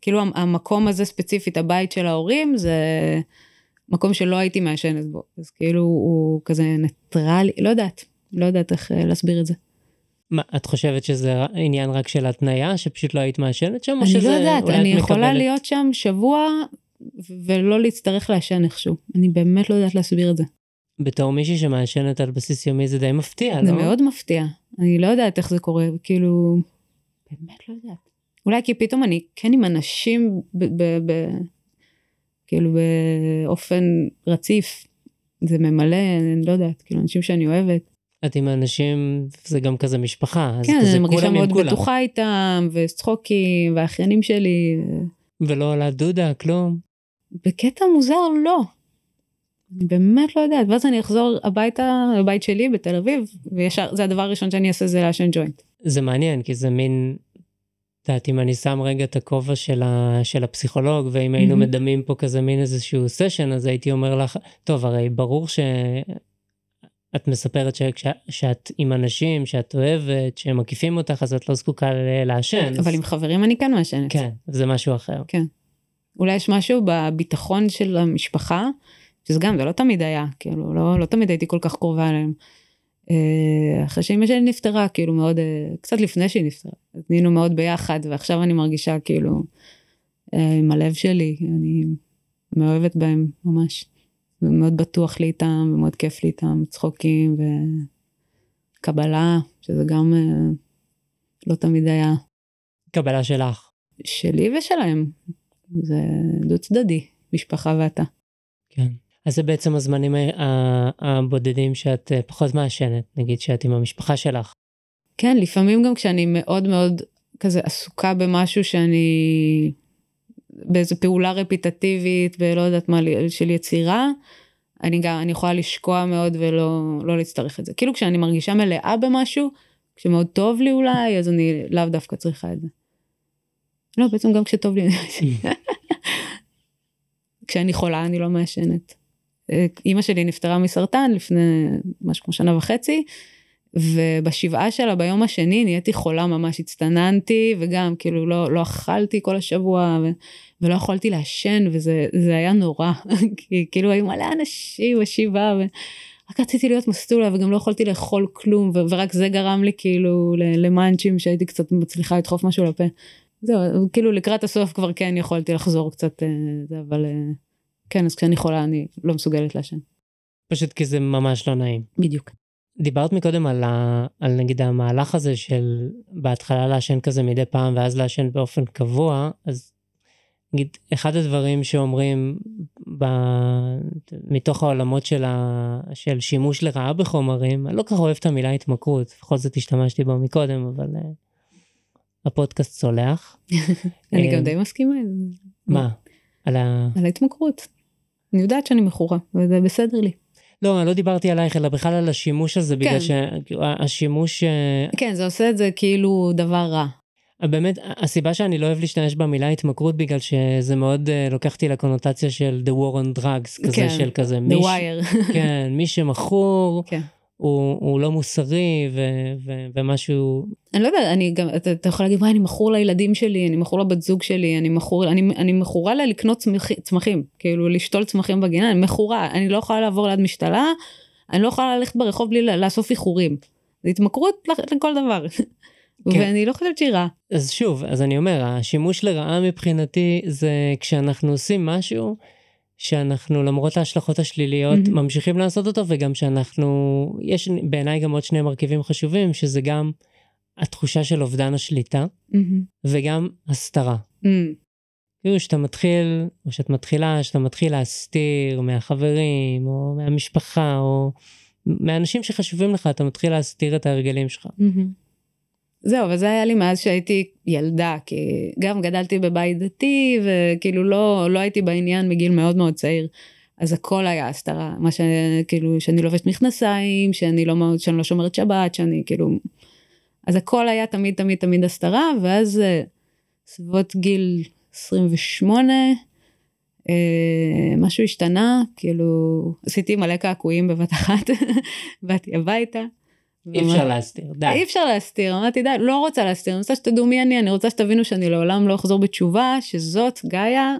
כאילו המקום הזה ספציפית, הבית של ההורים, זה מקום שלא הייתי מעשנת בו, אז כאילו הוא כזה ניטרלי, לא יודעת, לא יודעת איך אה, להסביר את זה. מה, את חושבת שזה עניין רק של התניה, שפשוט לא היית מעשנת שם? או אני שזה לא יודעת, אני יכולה מקבלת? להיות שם שבוע ולא להצטרך לעשן איכשהו. אני באמת לא יודעת להסביר את זה. בתור מישהי שמעשנת על בסיס יומי זה די מפתיע, זה לא? מאוד מפתיע. אני לא יודעת איך זה קורה, כאילו, באמת לא יודעת. אולי כי פתאום אני כן עם אנשים, ב, ב, ב, כאילו באופן רציף. זה ממלא, אני לא יודעת, כאילו אנשים שאני אוהבת. את עם אנשים, זה גם כזה משפחה, אז כן, כזה אני מרגישה מאוד. בטוחה איתם, וצחוקים, והאחיינים שלי. ולא עולה דודה, כלום. בקטע מוזר לא. אני באמת לא יודעת, ואז אני אחזור הביתה, לבית שלי בתל אביב, וישר, זה הדבר הראשון שאני אעשה זה לעשן ג'וינט. זה מעניין, כי זה מין, את יודעת, אם אני שם רגע את הכובע של, ה, של הפסיכולוג, ואם היינו מהמם. מדמים פה כזה מין איזשהו סשן, אז הייתי אומר לך, טוב, הרי ברור שאת מספרת שכש, שאת עם אנשים שאת אוהבת, שהם מקיפים אותך, אז את לא זקוקה לעשן. אבל אז- עם חברים אני כן מעשנת. כן, זה משהו אחר. אולי יש משהו בביטחון של המשפחה, שזה גם, זה לא תמיד היה, כאילו, לא, לא תמיד הייתי כל כך קרובה אליהם. אה, אחרי שאמא שלי נפטרה, כאילו מאוד, אה, קצת לפני שהיא נפטרה, אז נהיינו מאוד ביחד, ועכשיו אני מרגישה כאילו, אה, עם הלב שלי, אני מאוהבת בהם ממש. ומאוד בטוח לי איתם, ומאוד כיף לי איתם, צחוקים וקבלה, שזה גם אה, לא תמיד היה קבלה שלך. שלי ושלהם. זה דו צדדי, משפחה ואתה. כן. אז זה בעצם הזמנים ה- ה- הבודדים שאת אה, פחות מעשנת, נגיד שאת עם המשפחה שלך. כן, לפעמים גם כשאני מאוד מאוד כזה עסוקה במשהו שאני... באיזו פעולה רפיטטיבית ולא יודעת מה, של יצירה, אני גם, אני יכולה לשקוע מאוד ולא לא להצטרך את זה. כאילו כשאני מרגישה מלאה במשהו, כשמאוד טוב לי אולי, אז אני לאו דווקא צריכה את זה. לא, בעצם גם כשטוב לי, אני מעשנת. (laughs) כשאני חולה אני לא מעשנת. אה, אימא שלי נפטרה מסרטן לפני משהו כמו שנה וחצי, ובשבעה שלה ביום השני נהייתי חולה ממש, הצטננתי וגם כאילו לא, לא אכלתי כל השבוע ו, ולא יכולתי לעשן וזה זה היה נורא, (laughs) כי כאילו היו מלא אנשים בשבעה ורק רציתי להיות מסטולה וגם לא יכולתי לאכול כלום ו, ורק זה גרם לי כאילו למאנצ'ים שהייתי קצת מצליחה לדחוף משהו לפה. זהו, כאילו לקראת הסוף כבר כן יכולתי לחזור קצת, אה, אבל אה, כן, אז כשאני חולה אני לא מסוגלת לעשן. פשוט כי זה ממש לא נעים. בדיוק. דיברת מקודם על, ה, על נגיד המהלך הזה של בהתחלה לעשן כזה מדי פעם ואז לעשן באופן קבוע, אז נגיד אחד הדברים שאומרים ב, מתוך העולמות של, ה, של שימוש לרעה בחומרים, אני לא כל כך אוהב את המילה התמכרות, בכל זאת השתמשתי בו מקודם, אבל uh, הפודקאסט צולח. (laughs) אני גם די מסכימה. מה? על ה... על ההתמכרות. אני יודעת שאני מכורה, וזה בסדר לי. לא, אני לא דיברתי עלייך, אלא בכלל על השימוש הזה, בגלל כן. שהשימוש... כן, זה עושה את זה כאילו דבר רע. באמת, הסיבה שאני לא אוהב להשתמש במילה התמכרות, בגלל שזה מאוד uh, לוקח אותי לקונוטציה של The War on Drugs, כזה כן, של כזה, The מי, ש... Wire. כן, מי שמכור, (laughs) כן. הוא, הוא לא מוסרי, ו, ו, ומשהו, אני לא יודעת, אני גם, אתה, אתה יכול להגיד, וואי, אני מכור לילדים שלי, אני מכור לבת זוג שלי, אני מכור, אני, אני מכורה לה לקנות צמח, צמחים, כאילו לשתול צמחים בגינה, אני מכורה, אני לא יכולה לעבור ליד משתלה, אני לא יכולה ללכת ברחוב בלי לאסוף איחורים. זה התמכרות לכ- לכל דבר. (laughs) כן. ואני לא חושבת שהיא רעה. אז שוב, אז אני אומר, השימוש לרעה מבחינתי זה כשאנחנו עושים משהו שאנחנו למרות ההשלכות השליליות מהמם. ממשיכים לעשות אותו וגם שאנחנו, יש בעיניי גם עוד שני מרכיבים חשובים שזה גם התחושה של אובדן השליטה וגם הסתרה. כאילו שאתה מתחיל, או שאת מתחילה, שאתה מתחיל להסתיר מהחברים או מהמשפחה או מאנשים שחשובים לך, אתה מתחיל להסתיר את ההרגלים שלך. זהו, אבל זה היה לי מאז שהייתי ילדה, כי גם גדלתי בבית דתי, וכאילו לא, לא הייתי בעניין מגיל מאוד מאוד צעיר. אז הכל היה הסתרה, מה שכאילו, שאני לובשת מכנסיים, שאני לא, שאני לא שומרת שבת, שאני כאילו... אז הכל היה תמיד תמיד תמיד הסתרה, ואז אה, סביבות גיל 28, אה, משהו השתנה, כאילו, עשיתי מלא קעקועים בבת אחת, (laughs) באתי הביתה. אי אפשר להסתיר, די. אי אפשר להסתיר, אמרתי די, לא רוצה להסתיר, אני רוצה שתדעו מי אני, אני רוצה שתבינו שאני לעולם לא אחזור בתשובה, שזאת גאיה,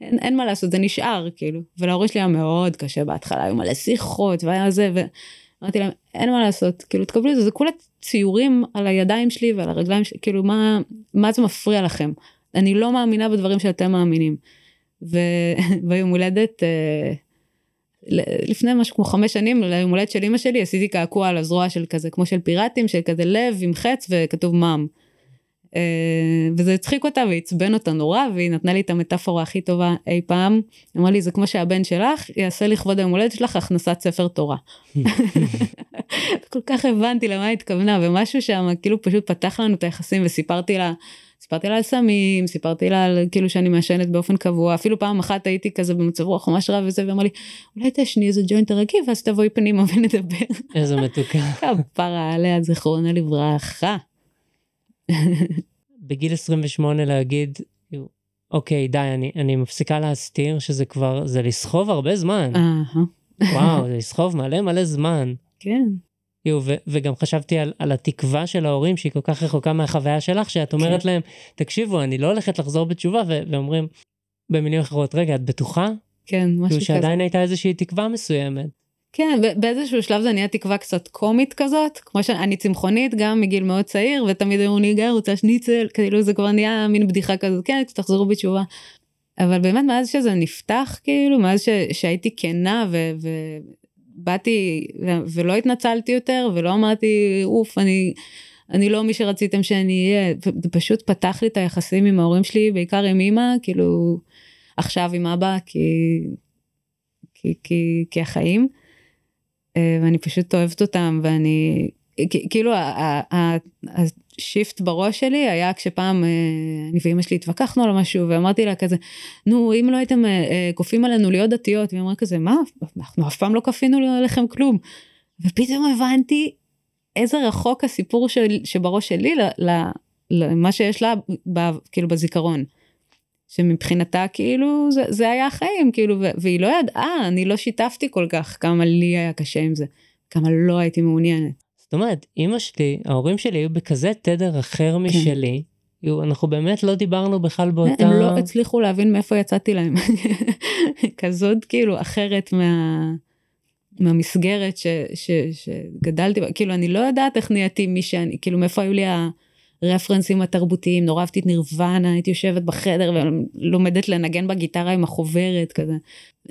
אין, אין מה לעשות, זה נשאר, כאילו. ולהורים שלי היה מאוד קשה בהתחלה, היו מלא שיחות והיה זה, ואמרתי להם, אין מה לעשות, כאילו תקבלו את זה, זה כולה ציורים על הידיים שלי ועל הרגליים שלי, כאילו מה, מה זה מפריע לכם? אני לא מאמינה בדברים שאתם מאמינים. וביום (laughs) הולדת, אה, לפני משהו כמו חמש שנים, ליום הולדת של אמא שלי, עשיתי קעקוע על הזרוע של כזה, כמו של פיראטים, של כזה לב עם חץ וכתוב מאם. אה, וזה הצחיק אותה ועצבן אותה נורא, והיא נתנה לי את המטאפורה הכי טובה אי פעם. אמרה לי, זה כמו שהבן שלך יעשה לכבוד היום הולדת שלך הכנסת ספר תורה. (laughs) כל כך הבנתי למה היא התכוונה, ומשהו שם כאילו פשוט פתח לנו את היחסים וסיפרתי לה. סיפרתי לה על סמים, סיפרתי לה על כאילו שאני מעשנת באופן קבוע, אפילו פעם אחת הייתי כזה במצב רוח ממש רע וזה, ואמר לי, אולי תשני איזה ג'וינט הרגיל ואז תבואי פנימה (laughs) ונדבר. איזה מתוקה. (laughs) כפרה עליה, זיכרונה לברכה. (laughs) בגיל 28 להגיד, אוקיי, די, אני, אני מפסיקה להסתיר שזה כבר, זה לסחוב הרבה זמן. וואו, זה לסחוב מלא מלא זמן. כן. יו, ו- וגם חשבתי על, על התקווה של ההורים שהיא כל כך רחוקה מהחוויה שלך, שאת אומרת כן. להם, תקשיבו, אני לא הולכת לחזור בתשובה, ו- ואומרים במילים אחרות, רגע, את בטוחה? כן, משהו כזה. שעדיין הייתה איזושהי תקווה מסוימת. כן, באיזשהו שלב זה נהיה תקווה קצת קומית כזאת, כמו שאני צמחונית גם מגיל מאוד צעיר, ותמיד היו לי גיא רוצה שניצל, כאילו זה כבר נהיה מין בדיחה כזאת, כן, תחזרו בתשובה. אבל באמת מאז שזה נפתח, כאילו, מאז ש, שהייתי כנה ו, ובאתי ו, ולא התנצלתי יותר, ולא אמרתי, אוף, אני, אני לא מי שרציתם שאני אהיה, זה פשוט פתח לי את היחסים עם ההורים שלי, בעיקר עם אמא, כאילו, עכשיו עם אבא, כי, כי, כי, כי החיים. אה, ואני פשוט אוהבת אותם ואני כאילו השיפט בראש שלי היה כשפעם אה, אני ואימא שלי התווכחנו על משהו ואמרתי לה כזה נו אם לא הייתם אה, כופים עלינו להיות דתיות והיא אמרה כזה מה אנחנו אף פעם לא כפינו עליכם כלום. ופתאום הבנתי איזה רחוק הסיפור של, שבראש שלי למה שיש לה ב, כאילו בזיכרון. שמבחינתה כאילו זה, זה היה החיים כאילו והיא לא ידעה אני לא שיתפתי כל כך כמה לי היה קשה עם זה כמה לא הייתי מעוניינת. זאת אומרת אמא שלי ההורים שלי היו בכזה תדר אחר כן. משלי. אנחנו באמת לא דיברנו בכלל באותה... הם לא הצליחו להבין מאיפה יצאתי להם. (laughs) כזאת כאילו אחרת מה... מהמסגרת ש, ש, שגדלתי בה, כאילו אני לא יודעת איך נהייתי מי שאני, כאילו מאיפה היו לי ה... הרפרנסים התרבותיים, נורא אהבתי את נירוונה, הייתי יושבת בחדר ולומדת לנגן בגיטרה עם החוברת כזה.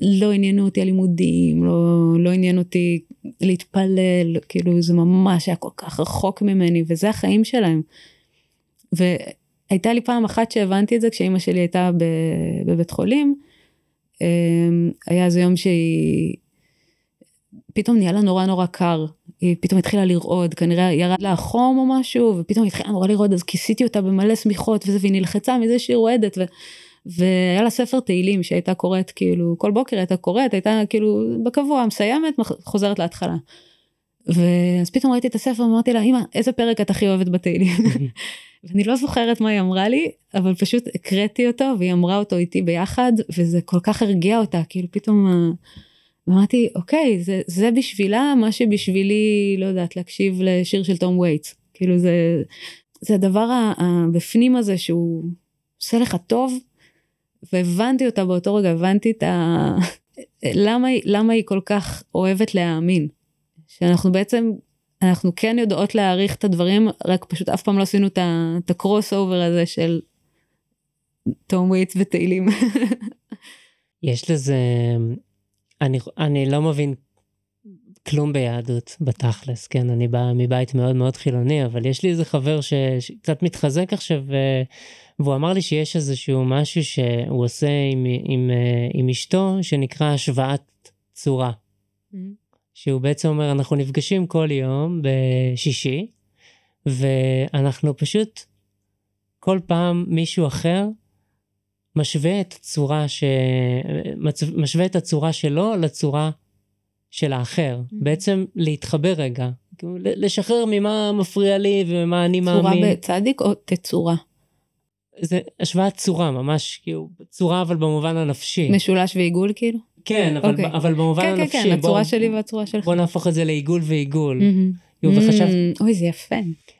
לא עניינו אותי הלימודים, לא, לא עניין אותי להתפלל, כאילו זה ממש היה כל כך רחוק ממני, וזה החיים שלהם. והייתה לי פעם אחת שהבנתי את זה כשאימא שלי הייתה בבית חולים. אמ, היה איזה יום שהיא פתאום נהיה לה נורא נורא קר, היא פתאום התחילה לרעוד, כנראה ירד לה חום או משהו, ופתאום התחילה נורא לרעוד, אז כיסיתי אותה במלא שמיכות וזה, והיא נלחצה מזה שהיא רועדת, ו... והיה לה ספר תהילים שהייתה קוראת כאילו כל בוקר הייתה קוראת הייתה כאילו בקבוע מסיימת חוזרת להתחלה. ואז פתאום ראיתי את הספר ואמרתי לה אמא איזה פרק את הכי אוהבת בתהילים. (laughs) ואני לא זוכרת מה היא אמרה לי אבל פשוט הקראתי אותו והיא אמרה אותו איתי ביחד וזה כל כך הרגיע אותה כאילו פתאום אמרתי אוקיי זה זה בשבילה מה שבשבילי לא יודעת להקשיב לשיר של תום וייטס כאילו זה זה הדבר הבפנים הזה שהוא עושה לך טוב והבנתי אותה באותו רגע הבנתי את ה... למה למה היא כל כך אוהבת להאמין שאנחנו בעצם אנחנו כן יודעות להעריך את הדברים רק פשוט אף פעם לא עשינו את ה crossover הזה של טום ווייטס ותהילים. יש לזה אני, אני לא מבין כלום ביהדות בתכלס, כן, אני בא מבית מאוד מאוד חילוני, אבל יש לי איזה חבר ש, שקצת מתחזק עכשיו, והוא אמר לי שיש איזשהו משהו שהוא עושה עם, עם, עם אשתו, שנקרא השוואת צורה. Mm-hmm. שהוא בעצם אומר, אנחנו נפגשים כל יום בשישי, ואנחנו פשוט, כל פעם מישהו אחר משווה את הצורה ש... משווה את הצורה שלו לצורה של האחר. Mm-hmm. בעצם להתחבר רגע, לשחרר ממה מפריע לי ומה אני צורה מאמין. צורה בצדיק או תצורה? זה השוואת צורה, ממש כאילו, צורה אבל במובן הנפשי. משולש ועיגול כאילו? כן, אבל, okay. אוקיי. אבל במובן כן, הנפשי. כן, כן, הצורה בוא, שלי והצורה שלך. בוא נהפוך את זה לעיגול ועיגול. Mm-hmm. יו, וחשב... Mm, אוי, זה יפה.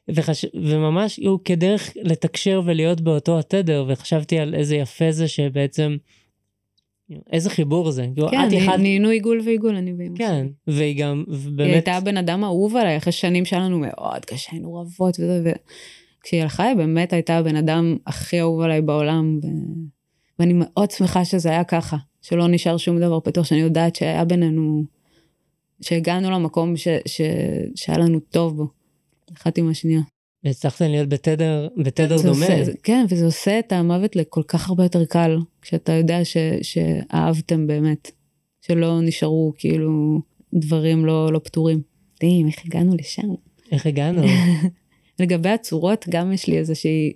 וחש... וממש, יו, כדרך לתקשר ולהיות באותו התדר, וחשבתי על איזה יפה זה שבעצם, איזה חיבור זה. כן, אחד... נהיינו עיגול ועיגול, אני ואמא כן, והיא גם, ובאמת... היא הייתה בן אדם אהוב עליי, אחרי שנים שהיה לנו מאוד קשה, היינו רבות וזה, וכשהיא הלכה, היא באמת הייתה הבן אדם הכי אהוב עליי בעולם. ו... ואני מאוד שמחה שזה היה ככה, שלא נשאר שום דבר פתוח, שאני יודעת שהיה בינינו, שהגענו למקום ש, ש, שהיה לנו טוב בו, אחת עם השנייה. והצלחתם להיות בתדר, בתדר זה דומה. עושה, כן, וזה עושה את המוות לכל כך הרבה יותר קל, כשאתה יודע ש, שאהבתם באמת, שלא נשארו כאילו דברים לא, לא פתורים. מדהים, איך הגענו לשם? איך הגענו? (laughs) לגבי הצורות, גם יש לי איזושהי,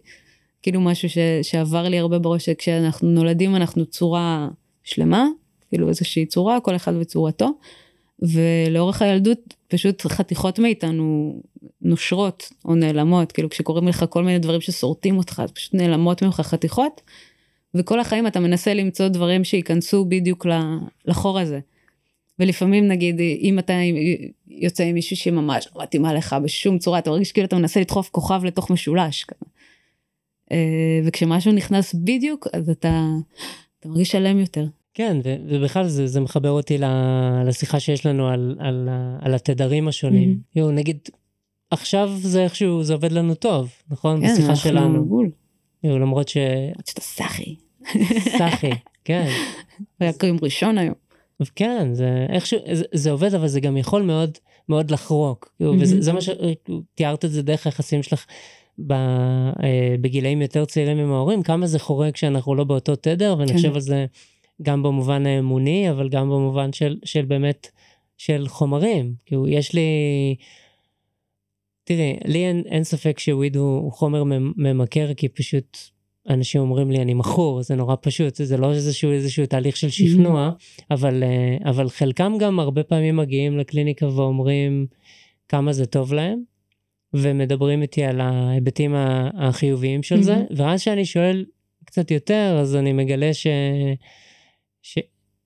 כאילו משהו ש, שעבר לי הרבה בראש, שכשאנחנו נולדים אנחנו צורה שלמה, כאילו איזושהי צורה, כל אחד וצורתו, ולאורך הילדות פשוט חתיכות מאיתנו נושרות או נעלמות, כאילו כשקורים לך כל מיני דברים ששורטים אותך, אז פשוט נעלמות ממך חתיכות, וכל החיים אתה מנסה למצוא דברים שייכנסו בדיוק לחור הזה. ולפעמים נגיד אם אתה יוצא עם מישהו שממש לא מתאימה לך בשום צורה אתה מרגיש כאילו אתה מנסה לדחוף כוכב לתוך משולש. אה, וכשמשהו נכנס בדיוק אז אתה, אתה מרגיש שלם יותר. כן ובכלל זה, זה מחבר אותי לשיחה שיש לנו על, על, על התדרים השונים. Mm-hmm. יו, נגיד עכשיו זה איכשהו זה עובד לנו טוב נכון? כן, בשיחה שלנו. בול. יו, למרות ש... שאתה סאחי. סאחי, כן. (laughs) היה קוראים ראשון היום. כן, זה איכשהו, זה, זה עובד, אבל זה גם יכול מאוד מאוד לחרוק. Mm-hmm. וזה מה שתיארת את זה דרך היחסים שלך אה, בגילאים יותר צעירים עם ההורים, כמה זה חורק כשאנחנו לא באותו תדר, ואני כן. חושב על זה גם במובן האמוני, אבל גם במובן של, של באמת, של חומרים. כאילו, יש לי... תראי, לי אין, אין ספק שוויד הוא, הוא חומר ממכר, כי פשוט אנשים אומרים לי אני מכור זה נורא פשוט זה לא איזשהו איזשהו תהליך של שכנוע אבל אה, אבל חלקם גם הרבה פעמים מגיעים לקליניקה ואומרים כמה זה טוב להם ומדברים איתי על ההיבטים החיוביים של זה ואז שאני שואל קצת יותר אז אני מגלה ש... ש...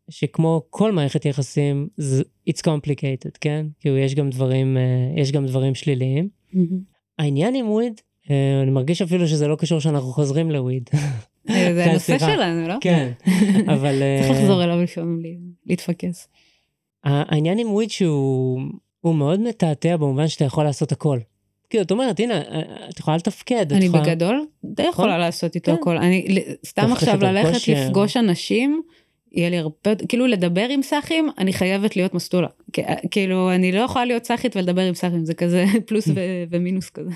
שכמו כל מערכת יחסים it's complicated כן כאילו יש גם דברים אה, יש גם דברים שליליים. העניין עם וויד אה, אני מרגיש אפילו שזה לא קשור שאנחנו חוזרים לוויד. אה, זה הנושא שלנו, לא? כן, אבל... צריך לחזור אליו לפעמים להתפקס. העניין עם וויד שהוא מאוד מתעתע במובן שאתה יכול לעשות הכל. כאילו, את אומרת, הנה, אה, את יכולה לתפקד. אני בגדול די יכולה נכון? לעשות איתו כן. הכל. אני סתם עכשיו ללכת לפגוש אנשים, יהיה לי הרבה, כאילו לדבר עם סאחים, אני חייבת להיות מסטולה. כאילו, אני לא יכולה להיות סאחית ולדבר עם סאחים, זה כזה (laughs) פלוס (laughs) ומינוס כזה.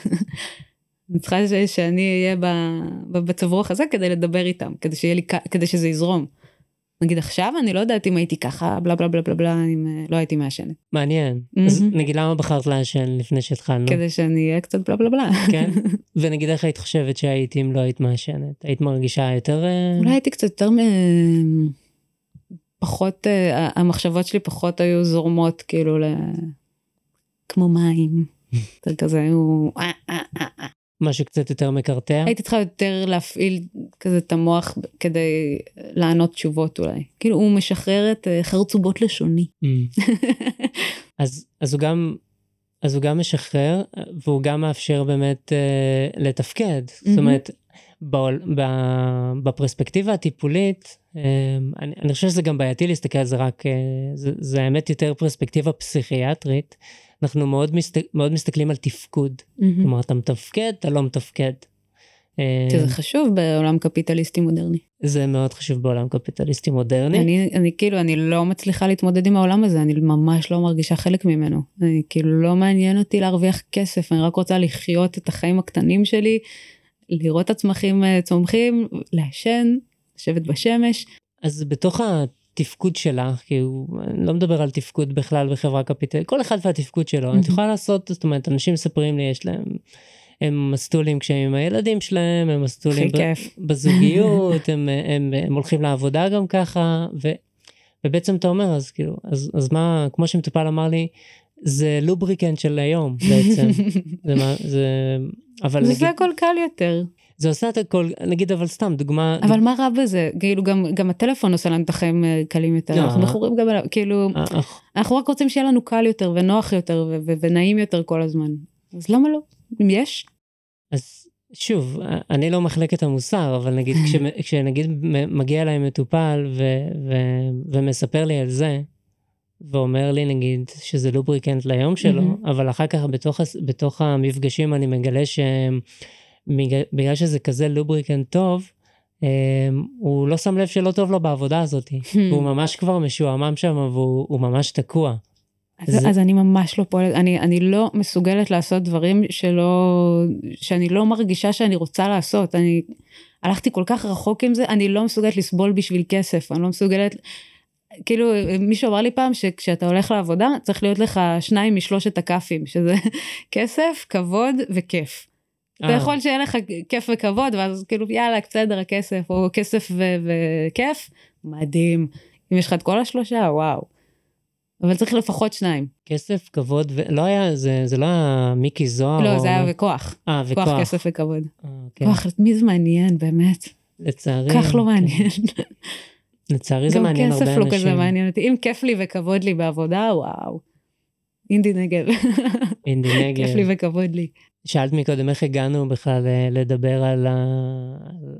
אני צריכה שאני אהיה במצב רוח הזה כדי לדבר איתם, כדי, שיהיה לי, כדי שזה יזרום. נגיד עכשיו אני לא יודעת אם הייתי ככה בלה בלה בלה בלה בלה אם אה, לא הייתי מעשנת. מעניין. Mm-hmm. אז נגיד למה בחרת לעשן לפני שהתחלנו? כדי שאני אהיה קצת בלה בלה בלה. כן? (laughs) ונגיד איך היית חושבת שהיית אם לא היית מעשנת? היית מרגישה יותר... אה, אולי הייתי קצת יותר מ... פחות, אה, המחשבות שלי פחות היו זורמות כאילו ל... כמו מים. (laughs) יותר כזה היו... משהו קצת יותר מקרטע? הייתי צריכה יותר להפעיל כזה את המוח כדי לענות תשובות אולי. כאילו הוא משחרר את אה, חרצובות לשוני. Mm. (laughs) אז, אז הוא גם... אז הוא גם משחרר והוא גם מאפשר באמת אה, לתפקד. Mm-hmm. זאת אומרת, בפרספקטיבה הטיפולית, אה, אני, אני חושב שזה גם בעייתי להסתכל על זה רק, אה, זה, זה האמת יותר פרספקטיבה פסיכיאטרית. אנחנו מאוד, מסת... מאוד מסתכלים על תפקוד. Mm-hmm. כלומר, אתה מתפקד, אתה לא מתפקד. שזה חשוב בעולם קפיטליסטי מודרני. זה מאוד חשוב בעולם קפיטליסטי מודרני. אני, אני כאילו, אני לא מצליחה להתמודד עם העולם הזה, אני ממש לא מרגישה חלק ממנו. אני כאילו, לא מעניין אותי להרוויח כסף, אני רק רוצה לחיות את החיים הקטנים שלי, לראות את הצמחים אה, צומחים, לעשן, לשבת בשמש. אז בתוך התפקוד שלך, כי הוא, אני לא מדבר על תפקוד בכלל בחברה קפיטלית, כל אחד והתפקוד שלו, את יכולה לעשות, זאת אומרת, אנשים מספרים לי, יש להם, הם מסטולים כשהם עם הילדים שלהם, הם מסטולים בזוגיות, (laughs) הם, הם, הם הולכים לעבודה גם ככה, ו, ובעצם אתה אומר, אז כאילו, אז, אז מה, כמו שמטופל אמר לי, זה לובריקנט של היום בעצם. (laughs) זה מה, זה, אבל נגיד... זה הכל קל יותר. זה עושה את הכל, נגיד אבל סתם דוגמה. אבל מה רע בזה? כאילו גם, גם הטלפון עושה לנו את החיים אה, קלים יותר, לא. אנחנו מכורים גם אליו, כאילו, אה, אה. אנחנו רק רוצים שיהיה לנו קל יותר ונוח יותר ונעים יותר כל הזמן. אז למה לא? אם יש? אז שוב, אני לא מחלקת המוסר, אבל נגיד (laughs) כש, כשנגיד מגיע אליי מטופל ומספר לי על זה, ואומר לי נגיד שזה לובריקנט ליום שלו, mm-hmm. אבל אחר כך בתוך, בתוך המפגשים אני מגלה שהם... בגלל שזה כזה לובריקנט טוב, הוא לא שם לב שלא טוב לו בעבודה הזאת, (laughs) והוא ממש כבר משועמם שם והוא הוא ממש תקוע. אז, זה... אז אני ממש לא פועלת, אני, אני לא מסוגלת לעשות דברים שלא, שאני לא מרגישה שאני רוצה לעשות. אני הלכתי כל כך רחוק עם זה, אני לא מסוגלת לסבול בשביל כסף, אני לא מסוגלת, כאילו מישהו אמר לי פעם שכשאתה הולך לעבודה צריך להיות לך שניים משלושת הכאפים, שזה (laughs) כסף, כבוד וכיף. אתה אה. יכול שיהיה לך כיף וכבוד ואז כאילו יאללה בסדר הכסף או כסף וכיף מדהים אם יש לך את כל השלושה וואו. אבל צריך לפחות שניים. כסף, כבוד, ולא היה, זה, זה לא היה מיקי זוהר? לא, או... זה היה וכוח. אה, וכוח. כוח, כסף וכבוד. אה, כן. כוח, מי זה מעניין, באמת. לצערי. כך לא כן. מעניין. (laughs) לצערי זה מעניין הרבה אנשים. גם כסף לא כזה מעניין אותי. אם כיף לי וכבוד לי בעבודה, וואו. אינדי נגב. אינדי (laughs) נגב. כיף לי וכבוד לי. שאלת מקודם איך הגענו בכלל אה, לדבר על, ה...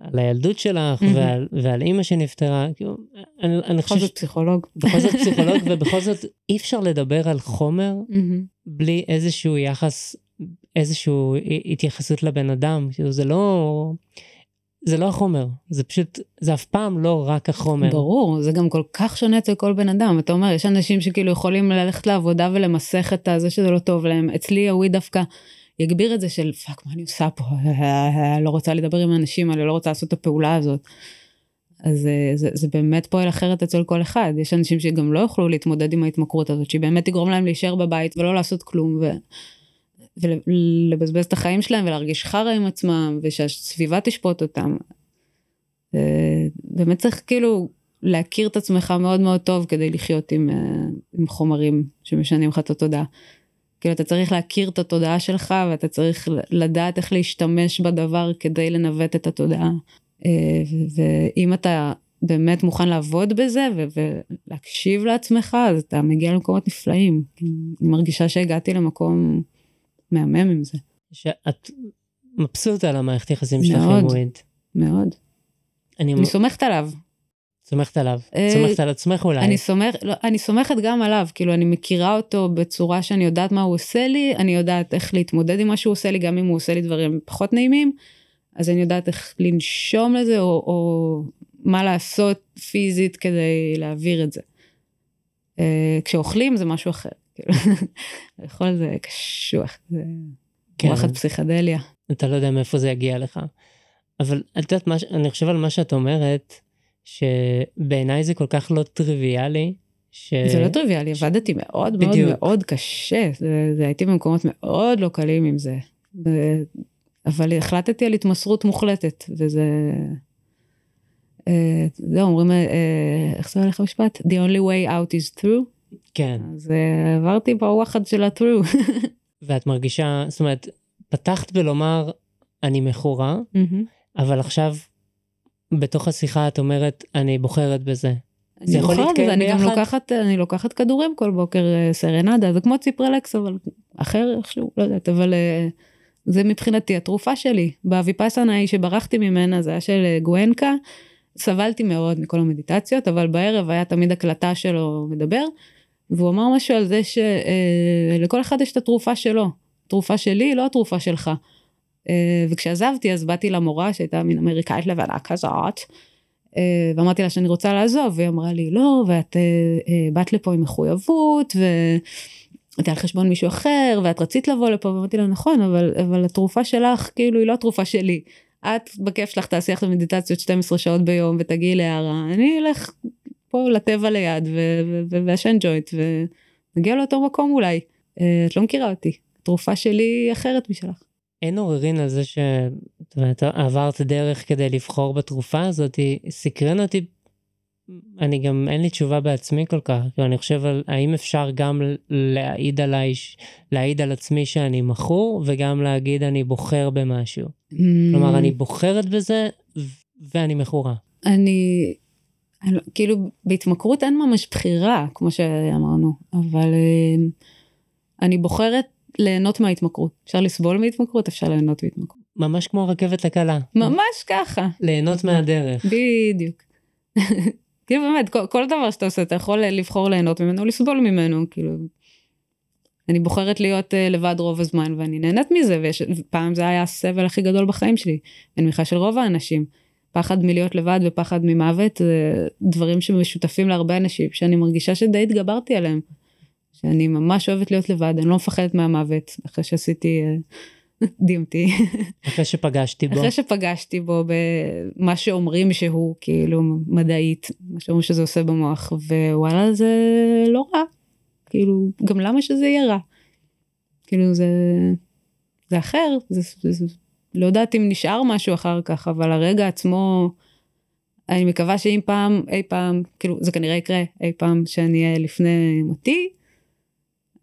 על הילדות שלך mm-hmm. ועל, ועל אימא שנפטרה. כאילו, אני. בכל זאת פסיכולוג. בכל זאת פסיכולוג, (laughs) ובכל זאת אי אפשר לדבר על חומר mm-hmm. בלי איזשהו יחס, איזושהי התייחסות לבן אדם. כאילו זה לא... זה לא החומר, זה פשוט, זה אף פעם לא רק החומר. ברור, זה גם כל כך שונה אצל כל בן אדם. אתה אומר, יש אנשים שכאילו יכולים ללכת לעבודה ולמסך את זה שזה לא טוב להם. אצלי ההוא דווקא יגביר את זה של fuck מה אני עושה פה לא רוצה לדבר עם האנשים האלה לא רוצה לעשות את הפעולה הזאת. אז אה, זה, זה באמת פועל אחרת אצל כל אחד יש אנשים שגם לא יוכלו להתמודד עם ההתמכרות הזאת שהיא באמת תגרום להם להישאר בבית ולא לעשות כלום ו, ולבזבז את החיים שלהם ולהרגיש חרא עם עצמם ושהסביבה תשפוט אותם. באמת צריך כאילו להכיר את עצמך מאוד מאוד טוב כדי לחיות עם, אה, עם חומרים שמשנים לך את התודעה. כאילו אתה צריך להכיר את התודעה שלך ואתה צריך לדעת איך להשתמש בדבר כדי לנווט את התודעה. אה, ואם אתה באמת מוכן לעבוד בזה ולהקשיב לעצמך אז אתה מגיע למקומות נפלאים. אני מרגישה שהגעתי למקום מהמם עם זה. שאת מבסוטה על המערכת יחסים שלך עם וויד. מאוד. אני, אני סומכת עליו. סומכת עליו, אה, סומכת על עצמך אולי. אני, סומך, לא, אני סומכת גם עליו, כאילו אני מכירה אותו בצורה שאני יודעת מה הוא עושה לי, אני יודעת איך להתמודד עם מה שהוא עושה לי, גם אם הוא עושה לי דברים פחות נעימים, אז אני יודעת איך לנשום לזה, או, או מה לעשות פיזית כדי להעביר את זה. Uh, כשאוכלים זה משהו אחר, (laughs) לאכול זה קשוח, זה כן. וואחד פסיכדליה. אתה לא יודע מאיפה זה יגיע לך. אבל את יודעת, אני חושב על מה שאת אומרת, שבעיניי זה כל כך לא טריוויאלי. ש... זה לא טריוויאלי, ש... עבדתי מאוד בדיוק. מאוד מאוד קשה, זה, זה הייתי במקומות מאוד לא קלים עם זה. ו... אבל החלטתי על התמסרות מוחלטת, וזה... אה, זהו, אומרים, אה, איך זה הולך המשפט? The only way out is through. כן. אז אה, עברתי בווחד של ה-through. (laughs) ואת מרגישה, זאת אומרת, פתחת בלומר, אני מכורה, mm-hmm. אבל עכשיו בתוך השיחה את אומרת, אני בוחרת בזה. זה יכול להתקיים ביחד? אני גם לוקחת, אני לוקחת כדורים כל בוקר, אה, סרנדה, זה כמו ציפרלקס, אבל אחר איכשהו, לא יודעת, אבל אה, זה מבחינתי התרופה שלי. בוויפאסנה ההיא שברחתי ממנה, זה היה של גואנקה, סבלתי מאוד מכל המדיטציות, אבל בערב היה תמיד הקלטה שלו מדבר, והוא אמר משהו על זה שלכל אחד יש את התרופה שלו. תרופה שלי, לא התרופה שלך. אה, וכשעזבתי אז באתי למורה שהייתה מין אמריקאית לבנה כזאת. אה, ואמרתי לה שאני רוצה לעזוב והיא אמרה לי לא ואת אה, באת לפה עם מחויבות ואת על חשבון מישהו אחר ואת רצית לבוא לפה ואמרתי לה נכון אבל אבל התרופה שלך כאילו היא לא התרופה שלי. את בכיף שלך תעשי עכשיו מדיטציות 12 שעות ביום ותגיעי להערה אני אלך פה לטבע ליד ואשן ג'וינט ונגיע לאותו מקום אולי. את לא מכירה אותי התרופה שלי היא אחרת משלך. אין עוררין על זה שעברת דרך כדי לבחור בתרופה הזאת, סקרן אותי, אני גם אין לי תשובה בעצמי כל כך, אני חושב על האם אפשר גם להעיד עליי, להעיד על עצמי שאני מכור, וגם להגיד אני בוחר במשהו. Mm. כלומר, אני בוחרת בזה ואני מכורה. אני, כאילו בהתמכרות אין ממש בחירה, כמו שאמרנו, אבל אה, אני בוחרת ליהנות מההתמכרות. אפשר לסבול מהתמכרות, אפשר ליהנות מהתמכרות. ממש כמו הרכבת הקלה. ממש ככה. ליהנות מהדרך. בדיוק. (laughs) כאילו באמת, כל, כל דבר שאתה עושה, אתה יכול לבחור ליהנות ממנו, לסבול ממנו, כאילו. אני בוחרת להיות uh, לבד רוב הזמן ואני נהנית מזה, ופעם זה היה הסבל הכי גדול בחיים שלי, אני מניחה של רוב האנשים. פחד מלהיות לבד ופחד ממוות, זה דברים שמשותפים להרבה אנשים, שאני מרגישה שדי התגברתי עליהם. שאני ממש אוהבת להיות לבד, אני לא מפחדת מהמוות, אחרי שעשיתי אה, (laughs) DMT. אחרי שפגשתי בו. אחרי שפגשתי בו במה שאומרים שהוא כאילו מדעית, מה שאומרים שזה עושה במוח, ווואלה זה לא רע. כאילו, גם למה שזה יהיה רע? כאילו זה, זה אחר, זה, זה, זה, לא יודעת אם נשאר משהו אחר כך, אבל הרגע עצמו, אני מקווה שאם פעם, אי פעם, כאילו זה כנראה יקרה, אי פעם שאני אהיה לפני מותי,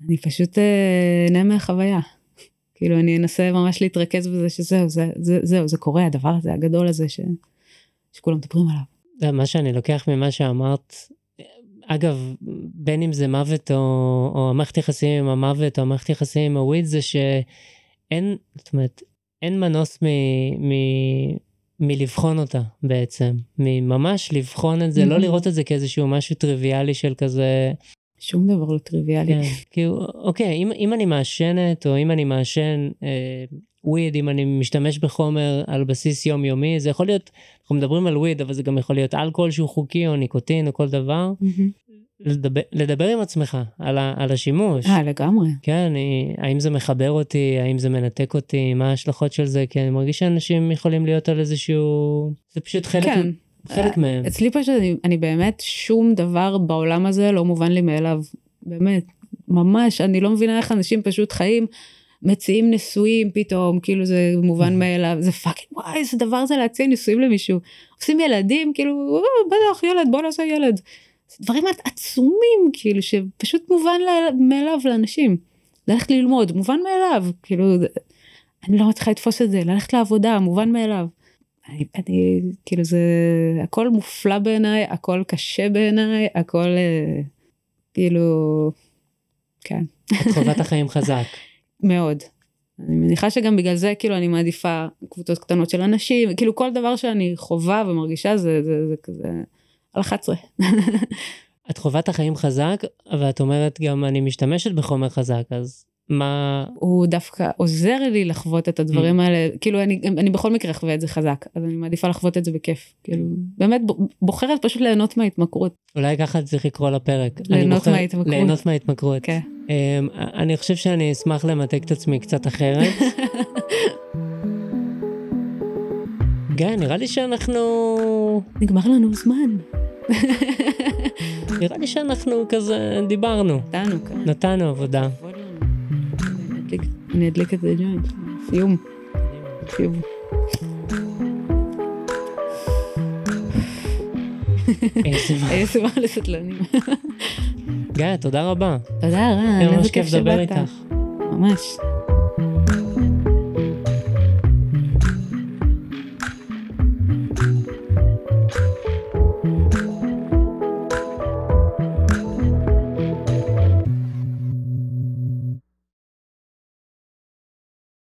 אני פשוט אהנה מהחוויה. (laughs) כאילו אני אנסה ממש להתרכז בזה שזהו, זה, זה, זהו, זה קורה, הדבר הזה הגדול הזה ש, שכולם מדברים עליו. מה שאני לוקח ממה שאמרת, אגב, בין אם זה מוות או, או המערכת יחסים עם המוות או המערכת יחסים עם הוויד, זה שאין, זאת אומרת, אין מנוס מ, מ, מלבחון אותה בעצם, מממש לבחון את זה, לא לראות את זה כאיזשהו משהו טריוויאלי של כזה, שום דבר לא טריוויאלי. כן, כאילו, אוקיי, אם, אם אני מעשנת, או אם אני מעשן אה, וויד, אם אני משתמש בחומר על בסיס יומיומי, זה יכול להיות, אנחנו מדברים על weed, אבל זה גם יכול להיות אלכוהול שהוא חוקי, או ניקוטין, או כל דבר. Mm-hmm. לדבר, לדבר עם עצמך על, ה, על השימוש. אה, לגמרי. כן, האם זה מחבר אותי, האם זה מנתק אותי, מה ההשלכות של זה, כי אני מרגיש שאנשים יכולים להיות על איזשהו... זה פשוט חלק... כן. חלק מהם. אצלי פשוט אני, אני באמת שום דבר בעולם הזה לא מובן לי מאליו. באמת, ממש, אני לא מבינה איך אנשים פשוט חיים, מציעים נישואים פתאום, כאילו זה מובן מאליו, זה fucking וואי, איזה דבר זה להציע נישואים למישהו. עושים ילדים, כאילו, אה, בטח ילד, בוא נעשה ילד. דברים עצומים, כאילו, שפשוט מובן מאליו לאנשים. ללכת ללמוד, מובן מאליו, כאילו, אני לא מצליחה לתפוס את זה, ללכת לעבודה, מובן מאליו. אני, אני כאילו זה הכל מופלא בעיניי הכל קשה בעיניי הכל אה, כאילו כן. את חובת החיים חזק. (laughs) מאוד. אני מניחה שגם בגלל זה כאילו אני מעדיפה קבוצות קטנות של אנשים כאילו כל דבר שאני חווה ומרגישה זה זה, זה כזה על 11. את חובת החיים חזק ואת אומרת גם אני משתמשת בחומר חזק אז מה... הוא דווקא עוזר לי לחוות את הדברים mm. האלה, כאילו אני, אני בכל מקרה אחווה את זה חזק, אז אני מעדיפה לחוות את זה בכיף, כאילו באמת בוחרת פשוט ליהנות מההתמכרות. אולי ככה צריך לקרוא לפרק. ליהנות בוחר... מההתמכרות. ליהנות מההתמכרות. כן. Um, אני חושב שאני אשמח למתק את עצמי קצת אחרת. (laughs) גיא, נראה לי שאנחנו... נגמר לנו זמן. נראה לי שאנחנו כזה דיברנו. נתנו, כן. נתנו עבודה. אני אדליק את זה ג'וינט. סיום. סיום. ASMR לסטלנים. גיא, תודה רבה. תודה רבה, איזה כיף איתך. ממש.